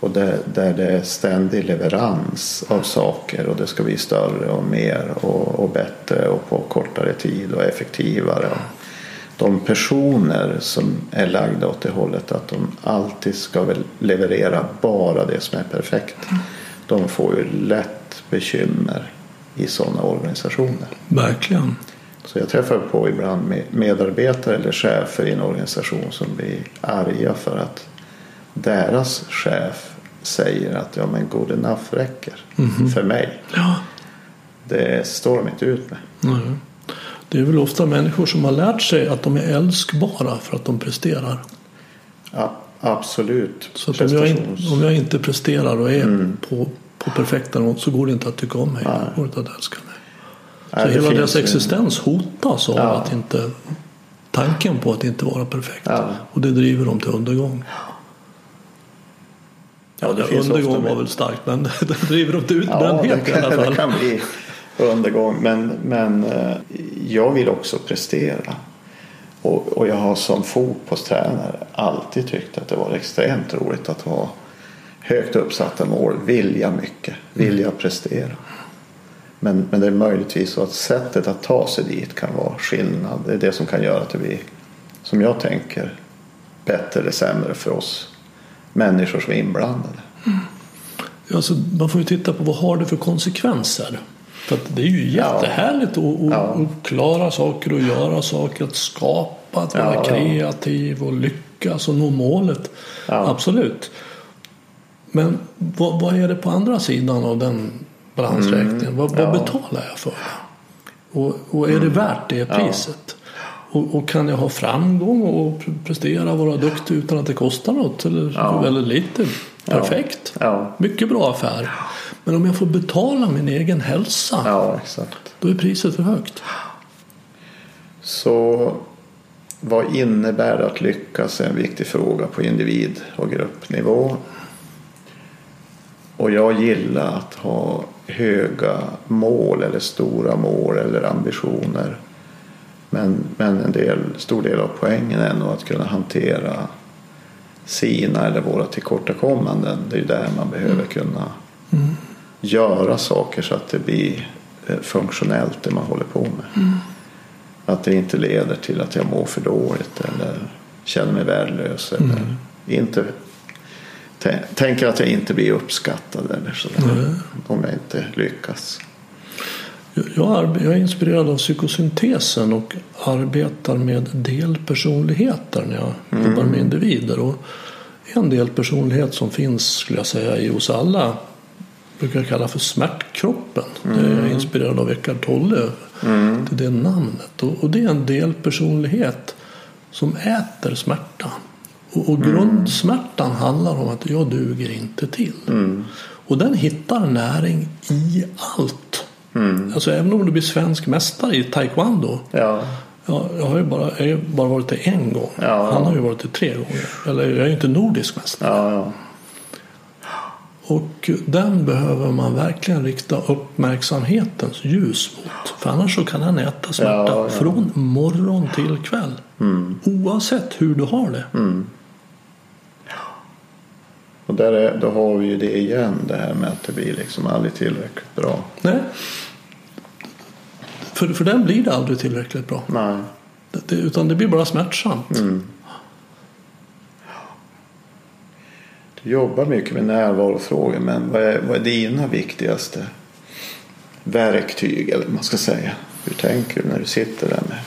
S2: och där, där det är ständig leverans av saker och det ska bli större och mer och, och bättre och på kortare tid och effektivare. De personer som är lagda åt det hållet att de alltid ska väl leverera bara det som är perfekt. De får ju lätt bekymmer i sådana organisationer.
S1: Verkligen.
S2: Så jag träffar på ibland med medarbetare eller chefer i en organisation som blir arga för att deras chef säger att ja men good enough räcker för mig.
S1: Ja.
S2: Det står de inte ut med.
S1: Nej. Det är väl ofta människor som har lärt sig att de är älskbara för att de presterar.
S2: Ja, absolut.
S1: Så om jag, in, om jag inte presterar och är
S2: Mm.
S1: på, på perfekta nivå så går det inte att tycka om mig. Det går inte att älska mig. Så
S2: Nej,
S1: hela deras existens hotas av
S2: Ja.
S1: att inte tanken på att inte vara perfekt.
S2: Ja.
S1: Och det driver dem till undergång. Ja,
S2: det
S1: undergång var väl starkt men det driver dem till
S2: Ja,
S1: utbrändhet
S2: det
S1: i alla fall.
S2: det kan bli undergång. Men, men eh, jag vill också prestera. Och, och jag har som fotbollstränare alltid tyckt att det var extremt roligt att ha högt uppsatta mål, vilja mycket, vilja prestera. Men, men det är möjligtvis så att sättet att ta sig dit kan vara skillnad. Det är det som kan göra att det blir, som jag tänker, bättre eller sämre för oss människor som är inblandade.
S1: Alltså, man får ju titta på vad har det för konsekvenser. För att det är ju
S2: Ja.
S1: jättehärligt att, att,
S2: Ja.
S1: klara saker och göra saker, att skapa, att vara
S2: Ja, ja.
S1: kreativ och lyckas och nå målet.
S2: Ja.
S1: Absolut. Men vad, vad är det på andra sidan av den balansräkningen? vad, vad
S2: Mm. ja.
S1: betalar jag för det? Och, och är det värt det priset? Och, och kan jag ha framgång och pre- prestera och vara duktig utan att det kostar något? Eller
S2: Ja.
S1: väldigt lite? Perfekt.
S2: Ja,
S1: Mycket bra affär. Men om jag får betala min egen hälsa,
S2: ja
S1: då är priset för högt.
S2: Så vad innebär det att lyckas är en viktig fråga på individ och gruppnivå. Och jag gillar att ha höga mål eller stora mål eller ambitioner. Men, men en del, stor del av poängen är nog att kunna hantera sina eller våra tillkortakommanden. Det är där man behöver kunna göra saker så att det blir eh, funktionellt det man håller på med. Att det inte leder till att jag mår för dåligt eller känner mig värdelös. Eller inte, tänker att jag inte blir uppskattad eller sådär. Om jag inte lyckas.
S1: Jag, arbe- jag är inspirerad av psykosyntesen och arbetar med delpersonligheter när jag jobbar med individer. Och en delpersonlighet som finns skulle jag säga i oss alla brukar jag kalla för smärtkroppen. Det är jag inspirerad av Eckart Tolle till det namnet. Och, och det är en delpersonlighet som äter smärta. Och, och grundsmärtan handlar om att jag duger inte till. Och den hittar näring i allt. Alltså även om du blir svensk mästare i taekwondo.
S2: Ja,
S1: Ja, jag har ju bara, jag har bara varit det en gång.
S2: Ja.
S1: Han har ju varit det tre gånger. Eller jag är ju inte nordisk mästare.
S2: ja, ja.
S1: Och den behöver man verkligen rikta uppmärksamhetens ljus mot. För annars så kan den äta smärta
S2: Ja, ja.
S1: från morgon till kväll. Oavsett hur du har det.
S2: Och där är, då har vi ju det igen det här med att det blir liksom aldrig tillräckligt bra.
S1: Nej. För, för den blir det aldrig tillräckligt bra.
S2: Nej.
S1: Det, utan det blir bara smärtsamt.
S2: Det jobbar mycket med närvarofrågor men vad är, vad är dina viktigaste verktyg eller vad man ska säga? Hur tänker du när du sitter där med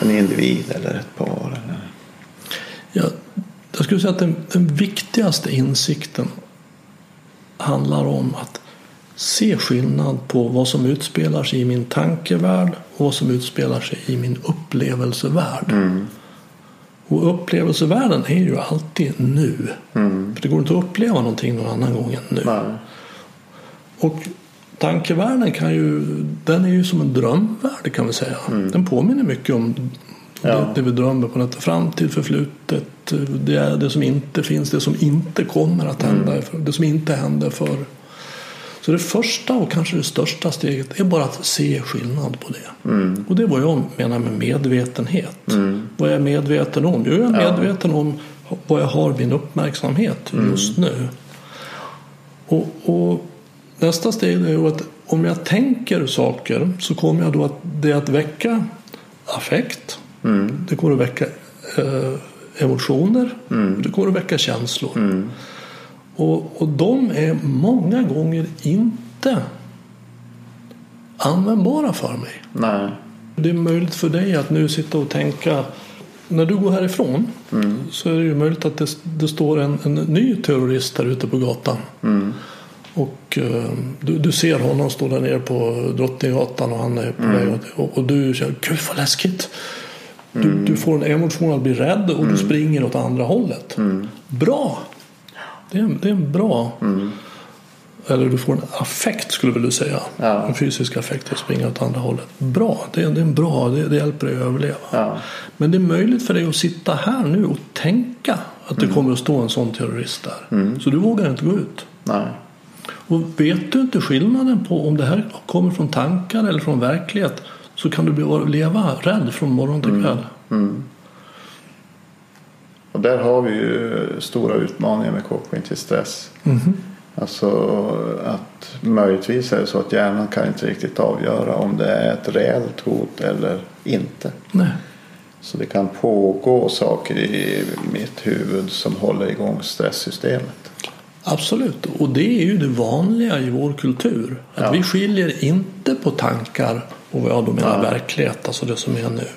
S2: en individ eller ett par? Eller?
S1: Ja, jag skulle säga att den, den viktigaste insikten handlar om att se skillnad på vad som utspelar sig i min tankevärld och vad som utspelar sig i min upplevelsevärld.
S2: Mm.
S1: Och upplevelsevärlden är ju alltid nu.
S2: Mm.
S1: För det går inte att uppleva någonting någon annan gång än nu.
S2: Nej.
S1: Och tankevärlden kan ju, den är ju som en drömvärld kan vi säga. Den påminner mycket om
S2: Mm. Ja.
S1: det, vi drömmer på nätet. Framtid, förflutet, det, är det som inte finns, det som inte kommer att hända,
S2: Mm.
S1: det som inte hände förr. Så det första och kanske det största steget är bara att se skillnad på det.
S2: Mm.
S1: Och det är vad jag menar med medvetenhet. Vad är jag medveten om? Jo, jag är
S2: Ja.
S1: medveten om vad jag har min uppmärksamhet
S2: Mm.
S1: just nu. Och, och nästa steg är ju att om jag tänker saker så kommer jag då att det att väcka affekt.
S2: Mm.
S1: Det kommer att väcka eh, emotioner.
S2: Mm.
S1: Det kommer att väcka känslor. Och, och de är många gånger inte användbara för mig.
S2: Nej.
S1: Det är möjligt för dig att nu sitta och tänka när du går härifrån så är det ju möjligt att det, det står en, en ny terrorist där ute på gatan.
S2: Mm.
S1: Och eh, du, du ser honom stå där nere på Drottninggatan och han är på väg åt- och, och du känner gud vad läskigt. Du, du får en emotion att bli rädd och du springer åt andra hållet. Bra! Det är, det är en bra eller du får en affekt skulle väl du säga.
S2: Ja.
S1: En fysisk affekt att springa åt andra hållet. Bra, det är, det är en bra, det, det hjälper dig att överleva.
S2: Ja.
S1: Men det är möjligt för dig att sitta här nu och tänka att det kommer att stå en sån terrorist där. Så du vågar inte gå ut.
S2: Nej.
S1: Och vet du inte skillnaden på om det här kommer från tankar eller från verklighet så kan du leva rädd från morgon till kväll.
S2: Och där har vi ju stora utmaningar med koppling till stress. Alltså att möjligtvis är det så att hjärnan kan inte riktigt avgöra om det är ett reellt hot eller inte.
S1: Nej.
S2: Så det kan pågå saker i mitt huvud som håller igång stresssystemet.
S1: Absolut, och det är ju det vanliga i vår kultur. Att
S2: Ja.
S1: vi skiljer inte på tankar och vad jag då menar verklighet, alltså det som är nu.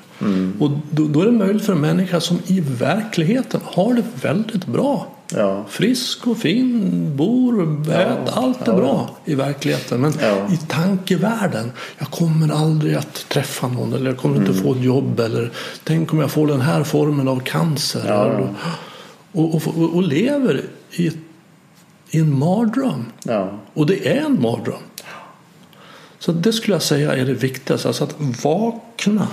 S1: Och då, då är det möjligt för en människa som i verkligheten har det väldigt bra.
S2: Ja.
S1: Frisk och fin, bor, ät, allt är
S2: ja.
S1: bra i verkligheten. Men
S2: Ja.
S1: i tankevärlden, jag kommer aldrig att träffa någon eller jag kommer inte få ett jobb eller tänk om jag får den här formen av cancer.
S2: Ja.
S1: Eller, och, och, och, och lever i, i en mardröm.
S2: Ja.
S1: Och det är en mardröm. Så det skulle jag säga är det viktigaste. Alltså att vakna.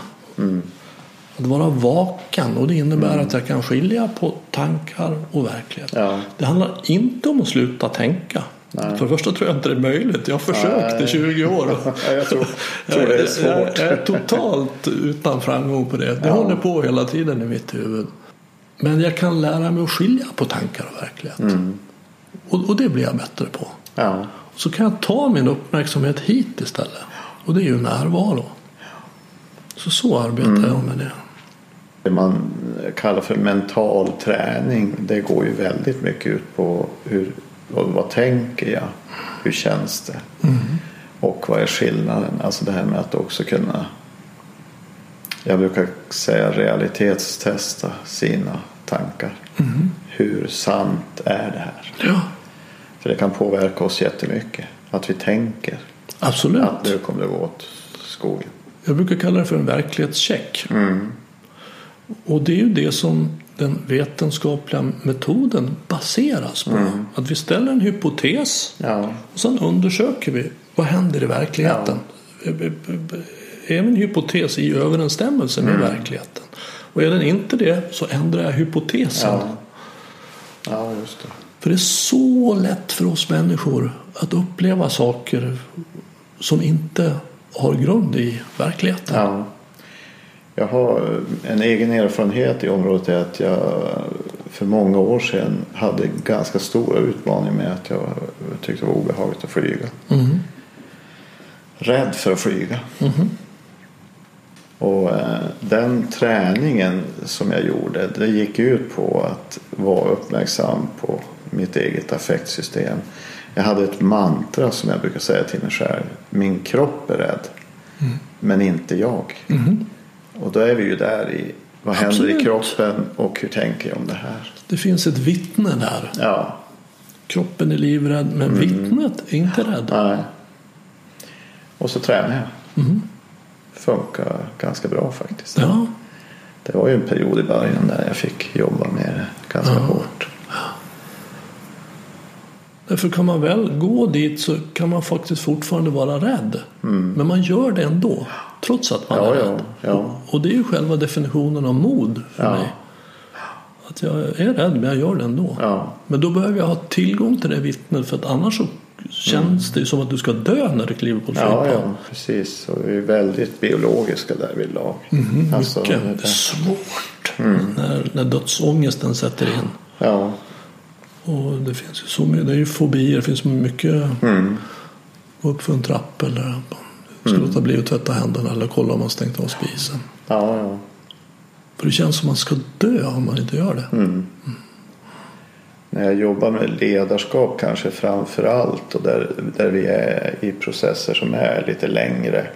S1: Att vara vaken. Och det innebär att jag kan skilja på tankar och verklighet.
S2: Ja.
S1: Det handlar inte om att sluta tänka. För det första tror jag inte det är möjligt. Jag har försökt i
S2: Nej.
S1: 20 år.
S2: Jag tror, tror det är svårt.
S1: Jag, jag är totalt utan framgång på det. Det
S2: Ja.
S1: håller på hela tiden i mitt huvud. Men jag kan lära mig att skilja på tankar och verklighet.
S2: Mm.
S1: Och, och det blir jag bättre på.
S2: Ja.
S1: Så kan jag ta min uppmärksamhet hit istället. Och det är ju närvaro. Så så arbetar
S2: Mm.
S1: jag med det.
S2: Det man kallar för mental träning det går ju väldigt mycket ut på hur, vad, vad tänker jag? Hur känns det? Och vad är skillnaden? Alltså det här med att också kunna jag brukar säga realitetstesta sina tankar. Hur sant är det här?
S1: Ja,
S2: För det kan påverka oss jättemycket. Att vi tänker
S1: absolut.
S2: att nu kommer det gå åt skogen.
S1: Jag brukar kalla det för en verklighetscheck.
S2: Mm.
S1: Och det är ju det som den vetenskapliga metoden baseras på.
S2: Mm.
S1: Att vi ställer en hypotes
S2: Ja.
S1: och sen undersöker vi vad händer i verkligheten. Är min hypotes i överensstämmelse
S2: Mm.
S1: med verkligheten? Och är den inte det så ändrar jag hypotesen.
S2: Ja. ja, just det.
S1: För det är så lätt för oss människor att uppleva saker som inte har grund i verkligheten.
S2: Ja. Jag har en egen erfarenhet i området är att jag för många år sedan hade ganska stora utmaningar med att jag tyckte det var obehagligt att flyga.
S1: Mhm.
S2: Rädd för att flyga. Och eh, den träningen som jag gjorde det gick ut på att vara uppmärksam på mitt eget affektsystem. Jag hade ett mantra som jag brukar säga till mig själv. Min kropp är rädd.
S1: Mm.
S2: Men inte jag. Och då är vi ju där i vad händer
S1: Absolut.
S2: i kroppen och hur tänker jag om det här.
S1: Det finns ett vittne där.
S2: Ja,
S1: Kroppen är livrädd men vittnet är inte rädd.
S2: nej. Och så tränar jag.
S1: Mm.
S2: Funkar ganska bra faktiskt.
S1: Ja,
S2: Det var ju en period i början där jag fick jobba med det ganska hårt.
S1: Därför kan man väl gå dit så kan man faktiskt fortfarande vara rädd. Men man gör det ändå. Trots att man
S2: Mm. Ja,
S1: är
S2: ja,
S1: rädd.
S2: ja.
S1: Och det är ju själva definitionen av mod för mig. Att jag är rädd men jag gör det ändå. Men då behöver jag ha tillgång till det vittnet för att annars så känns det ju som att du ska dö när du kliver på
S2: Mm. ja,
S1: flygplan.
S2: ja precis. Och vi är väldigt biologiska där vid lag. alltså,
S1: Mycket
S2: det-
S1: svårt
S2: Mm.
S1: när, när dödsångesten sätter in.
S2: ja,
S1: Och det finns ju så mycket, det är ju fobier, det finns mycket
S2: Mm.
S1: gå upp för en trapp eller ska låta bli att tvätta händerna eller kolla om man stängt av spisen.
S2: ja, ja.
S1: För det känns som man ska dö om man inte gör det.
S2: Mm. När jag jobbar med ledarskap kanske framför allt och där, där vi är i processer som är lite längre.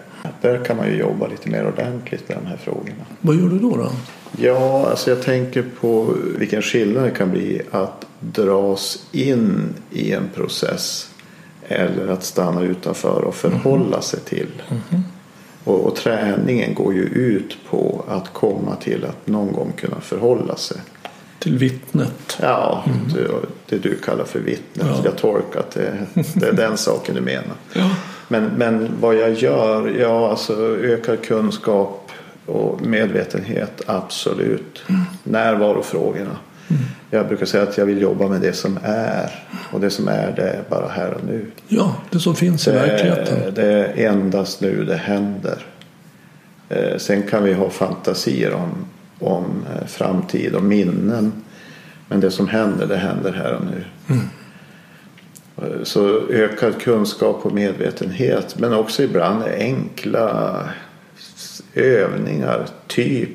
S2: Där kan man ju jobba lite mer ordentligt med de här frågorna.
S1: Vad gör du då? då?
S2: Ja, alltså jag tänker på vilken skillnad det kan bli att dras in i en process eller att stanna utanför och förhålla sig till. Och, och träningen går ju ut på att komma till att någon gång kunna förhålla sig.
S1: Till vittnet.
S2: Ja, det, det du kallar för vittnet.
S1: Ja.
S2: Jag tolkar att det, det är den saken du menar.
S1: Ja.
S2: Men, men vad jag gör, ja alltså ökad kunskap och medvetenhet, absolut. Närvarofrågorna. Jag brukar säga att jag vill jobba med det som är. Och det som är det är bara här och nu.
S1: ja, det som finns i
S2: Det är,
S1: verkligheten.
S2: det är endast nu det händer. Eh, Sen kan vi ha fantasier om, om eh, framtid och minnen. Men det som händer, det händer här och nu. Eh, Så ökad kunskap och medvetenhet. Men också ibland enkla övningar. Typ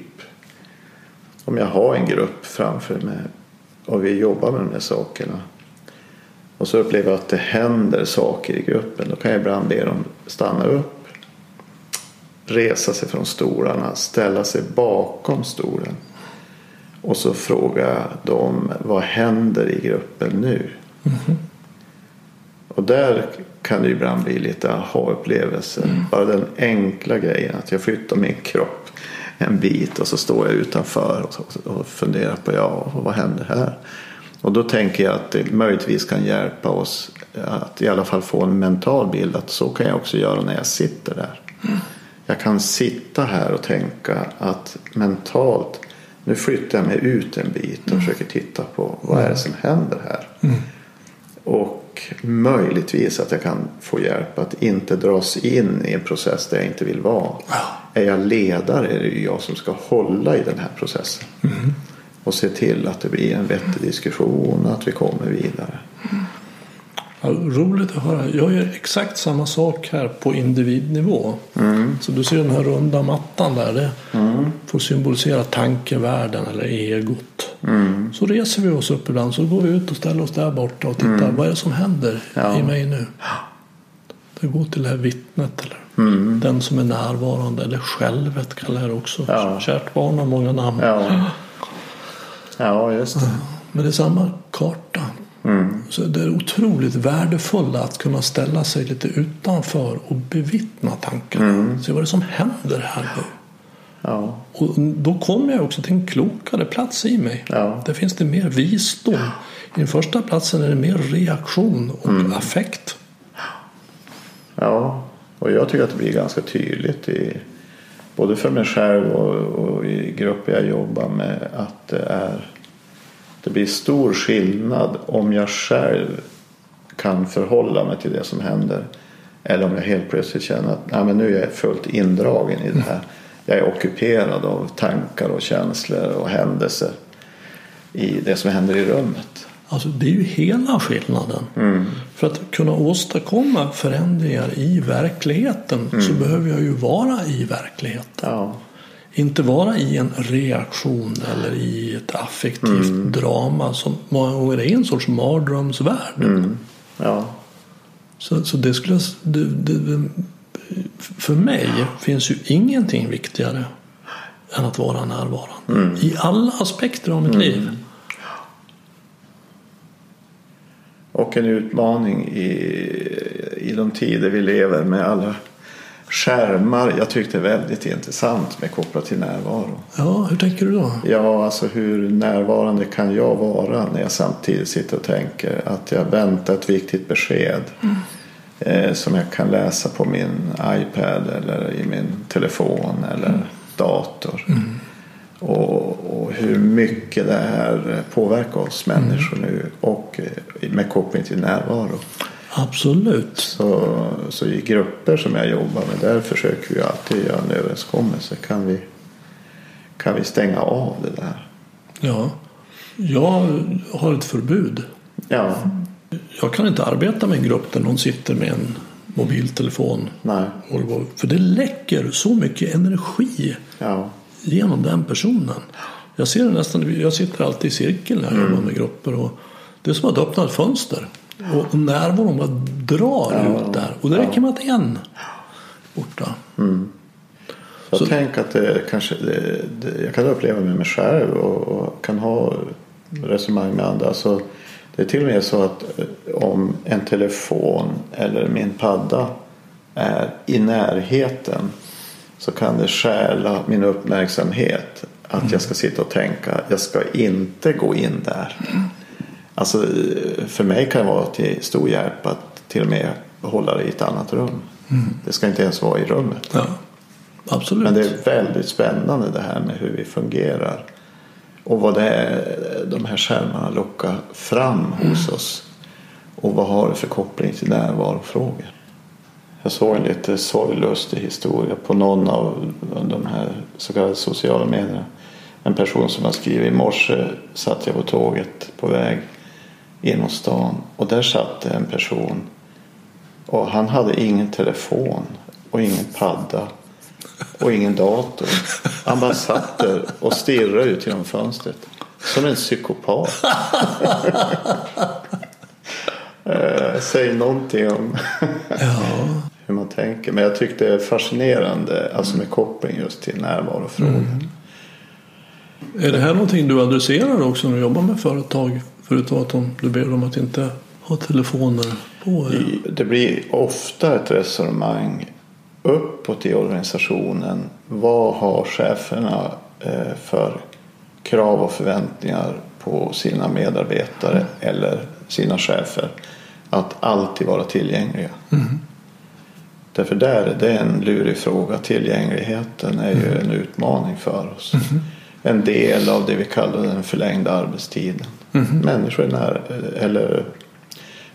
S2: om jag har en grupp framför mig och vi jobbar med de här sakerna. Och så upplever jag att det händer saker i gruppen. Då kan jag ibland be dem stanna upp. Resa sig från stolarna. Ställa sig bakom stolen. Och så fråga dem vad händer i gruppen nu? Och där kan det ibland bli lite aha-upplevelser. Bara den enkla grejen att jag flyttar min kropp en bit och så står jag utanför och, och funderar på ja, vad händer här? Och då tänker jag att det möjligtvis kan hjälpa oss att i alla fall få en mental bild att så kan jag också göra när jag sitter där. Jag kan sitta här och tänka att mentalt nu flyttar jag mig ut en bit och försöker titta på vad är det som händer här. Och möjligtvis att jag kan få hjälp att inte dras in i en process där jag inte vill vara. Är jag ledare är det ju jag som ska hålla i den här processen. Och se till att det blir en vettig diskussion och att vi kommer vidare.
S1: Ja, roligt att höra. Jag gör exakt samma sak här på individnivå. Så du ser den här runda mattan där. Det får symbolisera tankevärlden eller egot. Så reser vi oss upp ibland så går vi ut och ställer oss där borta och tittar. Vad är det som händer
S2: Ja.
S1: i mig nu? Det går till det här vittnet eller den som är närvarande. Eller självet kallar jag det också.
S2: Ja.
S1: Kärt barn har många namn.
S2: Ja, ja just det.
S1: Men det är samma karta. Så det är otroligt värdefullt att kunna ställa sig lite utanför och bevittna tankarna. Se vad det är som händer här nu.
S2: Ja,
S1: Och då kommer jag också till en klokare plats i mig.
S2: Ja.
S1: Där finns det mer visdom. I den första platsen är det mer reaktion och affekt
S2: ja. Och jag tycker att det blir ganska tydligt i både för mig själv och, och i grupper jag jobbar med att det är det blir stor skillnad om jag själv kan förhålla mig till det som händer eller om jag helt plötsligt känner att Nej, men nu är jag fullt indragen i det här. Jag är ockuperad av tankar och känslor och händelser i det som händer i rummet.
S1: Alltså det är ju hela skillnaden. För att kunna åstadkomma förändringar i verkligheten så behöver jag ju vara i verkligheten.
S2: Ja,
S1: inte vara i en reaktion eller i ett affektivt
S2: Mm.
S1: drama som många gånger är en sorts mardrömsvärld.
S2: Mm. Ja.
S1: Så, så det skulle det, det, För mig finns ju ingenting viktigare än att vara närvarande.
S2: Mm.
S1: I alla aspekter av mitt liv.
S2: Och en utmaning i, i de tider vi lever med alla skärmar. Jag tyckte det väldigt intressant med kopplat till närvaro.
S1: Ja, hur tänker du då?
S2: Ja, alltså hur närvarande kan jag vara när jag samtidigt sitter och tänker att jag väntar ett viktigt besked eh, som jag kan läsa på min iPad eller i min telefon eller dator. Och, och hur mycket det här påverkar oss människor nu och eh, med koppling till närvaro.
S1: Absolut.
S2: Så, så i grupper som jag jobbar med där försöker vi alltid göra en överenskommelse. Kan vi, kan vi stänga av det där?
S1: Ja. Jag har ett förbud.
S2: Ja,
S1: Jag kan inte arbeta med en grupp där någon sitter med en mobiltelefon.
S2: nej,
S1: För det läcker så mycket energi
S2: ja,
S1: genom den personen. Jag ser det nästan, jag sitter alltid i cirkel när jag jobbar med grupper. Och det är som att öppna ett fönster. Och närvaron bara drar ut där. Och det räcker med att en borta.
S2: Jag
S1: Så-
S2: tänker att det kanske, det, det, jag kan uppleva med mig själv och, och kan ha resonemang med andra. Så det är till och med så att eh, om en telefon eller min padda är i närheten så kan det stjäla min uppmärksamhet. Att jag ska sitta och tänka, jag ska inte gå in där. Alltså eh, för mig kan det vara till stor hjälp att till och med hålla det i ett annat rum. Det ska inte ens vara i rummet.
S1: Ja, absolut.
S2: Men det är väldigt spännande det här med hur vi fungerar. Och vad det är de här skärmarna lockar fram hos oss. Och vad har det för koppling till närvarofrågor. Jag såg en lite sorglustig historia på någon av de här så kallade sociala medierna. En person som har skrivit i morse satt jag på tåget på väg genom stan och där satt en person och han hade ingen telefon och ingen padda och ingen dator. Han bara satt där och stirrade ut genom fönstret. Som en psykopat. Eh, Säg någonting om
S1: Ja,
S2: hur man tänker. Men jag tyckte det är fascinerande alltså med koppling just till närvarofrågor.
S1: Är det här någonting du adresserar också när du jobbar med företag? Förutom att de, du ber dem att inte ha telefoner på?
S2: I- Det blir ofta ett resonemang uppåt i organisationen. Vad har cheferna eh, för krav och förväntningar på sina medarbetare eller sina chefer? Att alltid vara tillgängliga. Därför där är det en lurig fråga. Tillgängligheten är ju en utmaning för oss. En del av det vi kallar den förlängda arbetstiden. Människor är när, eller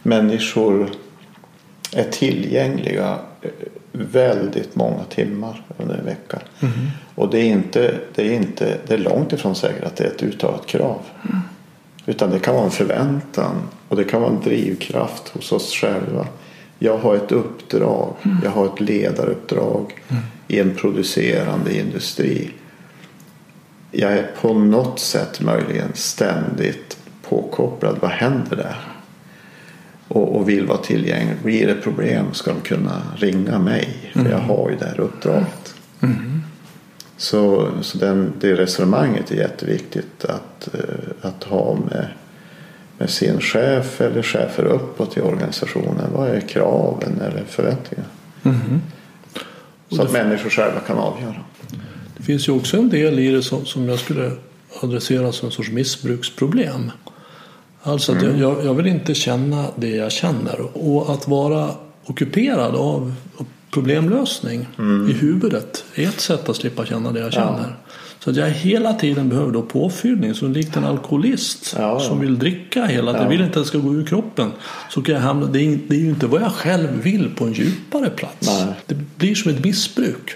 S2: människor är tillgängliga eh, väldigt många timmar under en vecka. Och det är, inte, det, är inte, det är långt ifrån säkert att det är ett uttalat krav. Utan det kan vara en förväntan och det kan vara en drivkraft hos oss själva. Jag har ett uppdrag, jag har ett ledaruppdrag i en producerande industri. Jag är på något sätt möjligen ständigt påkopplad. Vad händer där? Och, och vill vara tillgänglig. Blir det problem ska de kunna ringa mig. För jag har ju det här uppdraget. Så, så den, det resonemanget är jätteviktigt att, eh, att ha med, med sin chef eller chefer uppåt i organisationen. Vad är kraven eller förväntningarna? Så att människor själva kan avgöra.
S1: Det finns ju också en del i det som, som jag skulle adressera som en sorts missbruksproblem. Alltså att jag, jag, jag vill inte känna det jag känner. Och att vara ockuperad av problemlösning i huvudet är ett sätt att slippa känna det jag känner. Så att jag hela tiden behöver då påfyllning. Så likt en alkoholist
S2: Ja, ja.
S1: som vill dricka hela tiden, vill inte att det ska gå ur kroppen. Så kan jag hamna, det, är, det är ju inte vad jag själv vill på en djupare plats.
S2: Nej.
S1: Det blir som ett missbruk.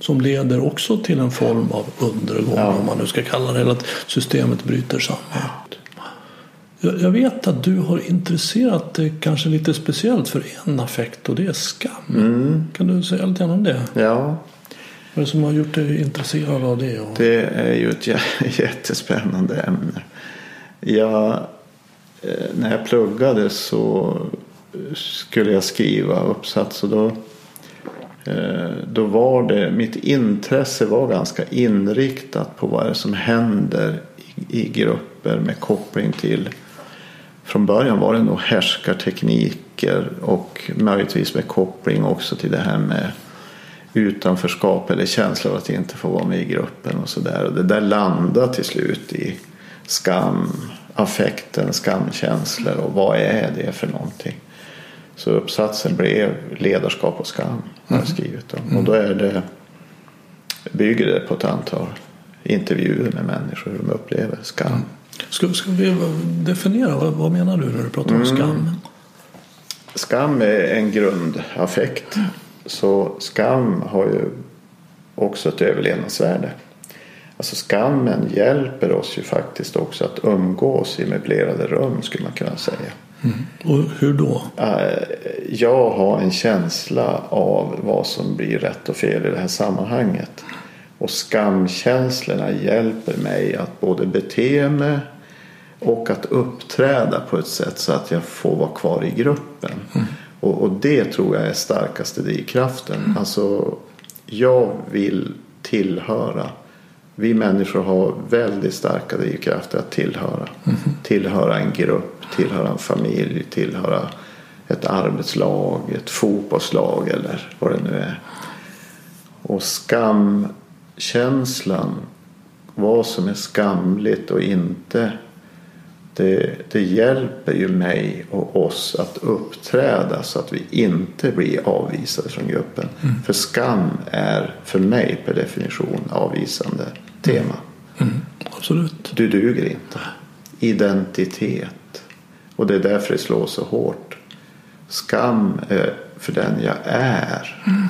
S1: Som leder också till en form av undergång om man nu ska kalla det. Eller att systemet bryter samman. Jag, jag vet att du har intresserat dig kanske lite speciellt för en affekt och det är skam. Kan du säga lite grann om det?
S2: Ja.
S1: Vad är det som har gjort dig intresserad av det? Och...
S2: Det är ju ett jättespännande ämne. Jag, eh, när jag pluggade så skulle jag skriva uppsats och då, eh, då var det, mitt intresse var ganska inriktat på vad det är som händer i, i grupper med koppling till från början var det nog härskartekniker och möjligtvis med koppling också till det här med utanförskap eller känsla av att inte få vara med i gruppen och sådär. Och det där landade till slut i skam, affekten, skamkänslor och vad är det för någonting? Så uppsatsen blev ledarskap och skam har jag skrivit om. Och då är det, bygger det på ett antal intervjuer med människor hur de upplever skam.
S1: Ska, ska vi definiera, vad, vad menar du när du pratar om skam?
S2: Skam är en grundaffekt. Så skam har ju också ett överlevnadsvärde. Alltså skammen hjälper oss ju faktiskt också att umgås i möblerade rum skulle man kunna säga.
S1: Mm. Och hur då?
S2: Jag har en känsla av vad som blir rätt och fel i det här sammanhanget. Och skamkänslorna hjälper mig att både bete mig och att uppträda på ett sätt så att jag får vara kvar i gruppen. Mm. Och, och, det tror jag är starkaste drivkraften. Mm. Alltså, jag vill tillhöra. Vi människor har väldigt starka drivkrafter att tillhöra. Mm. Tillhöra en grupp, tillhöra en familj, tillhöra ett arbetslag, ett fotbollslag eller vad det nu är. Och skamkänslan, vad som är skamligt och inte det, det, hjälper ju mig och oss att uppträda så att vi inte blir avvisade från gruppen. Mm. För skam är för mig per definition avvisande tema.
S1: Mm. Mm. Absolut.
S2: Du duger inte. Identitet. Och det är därför det slår så hårt. Skam är för den jag är. Mm.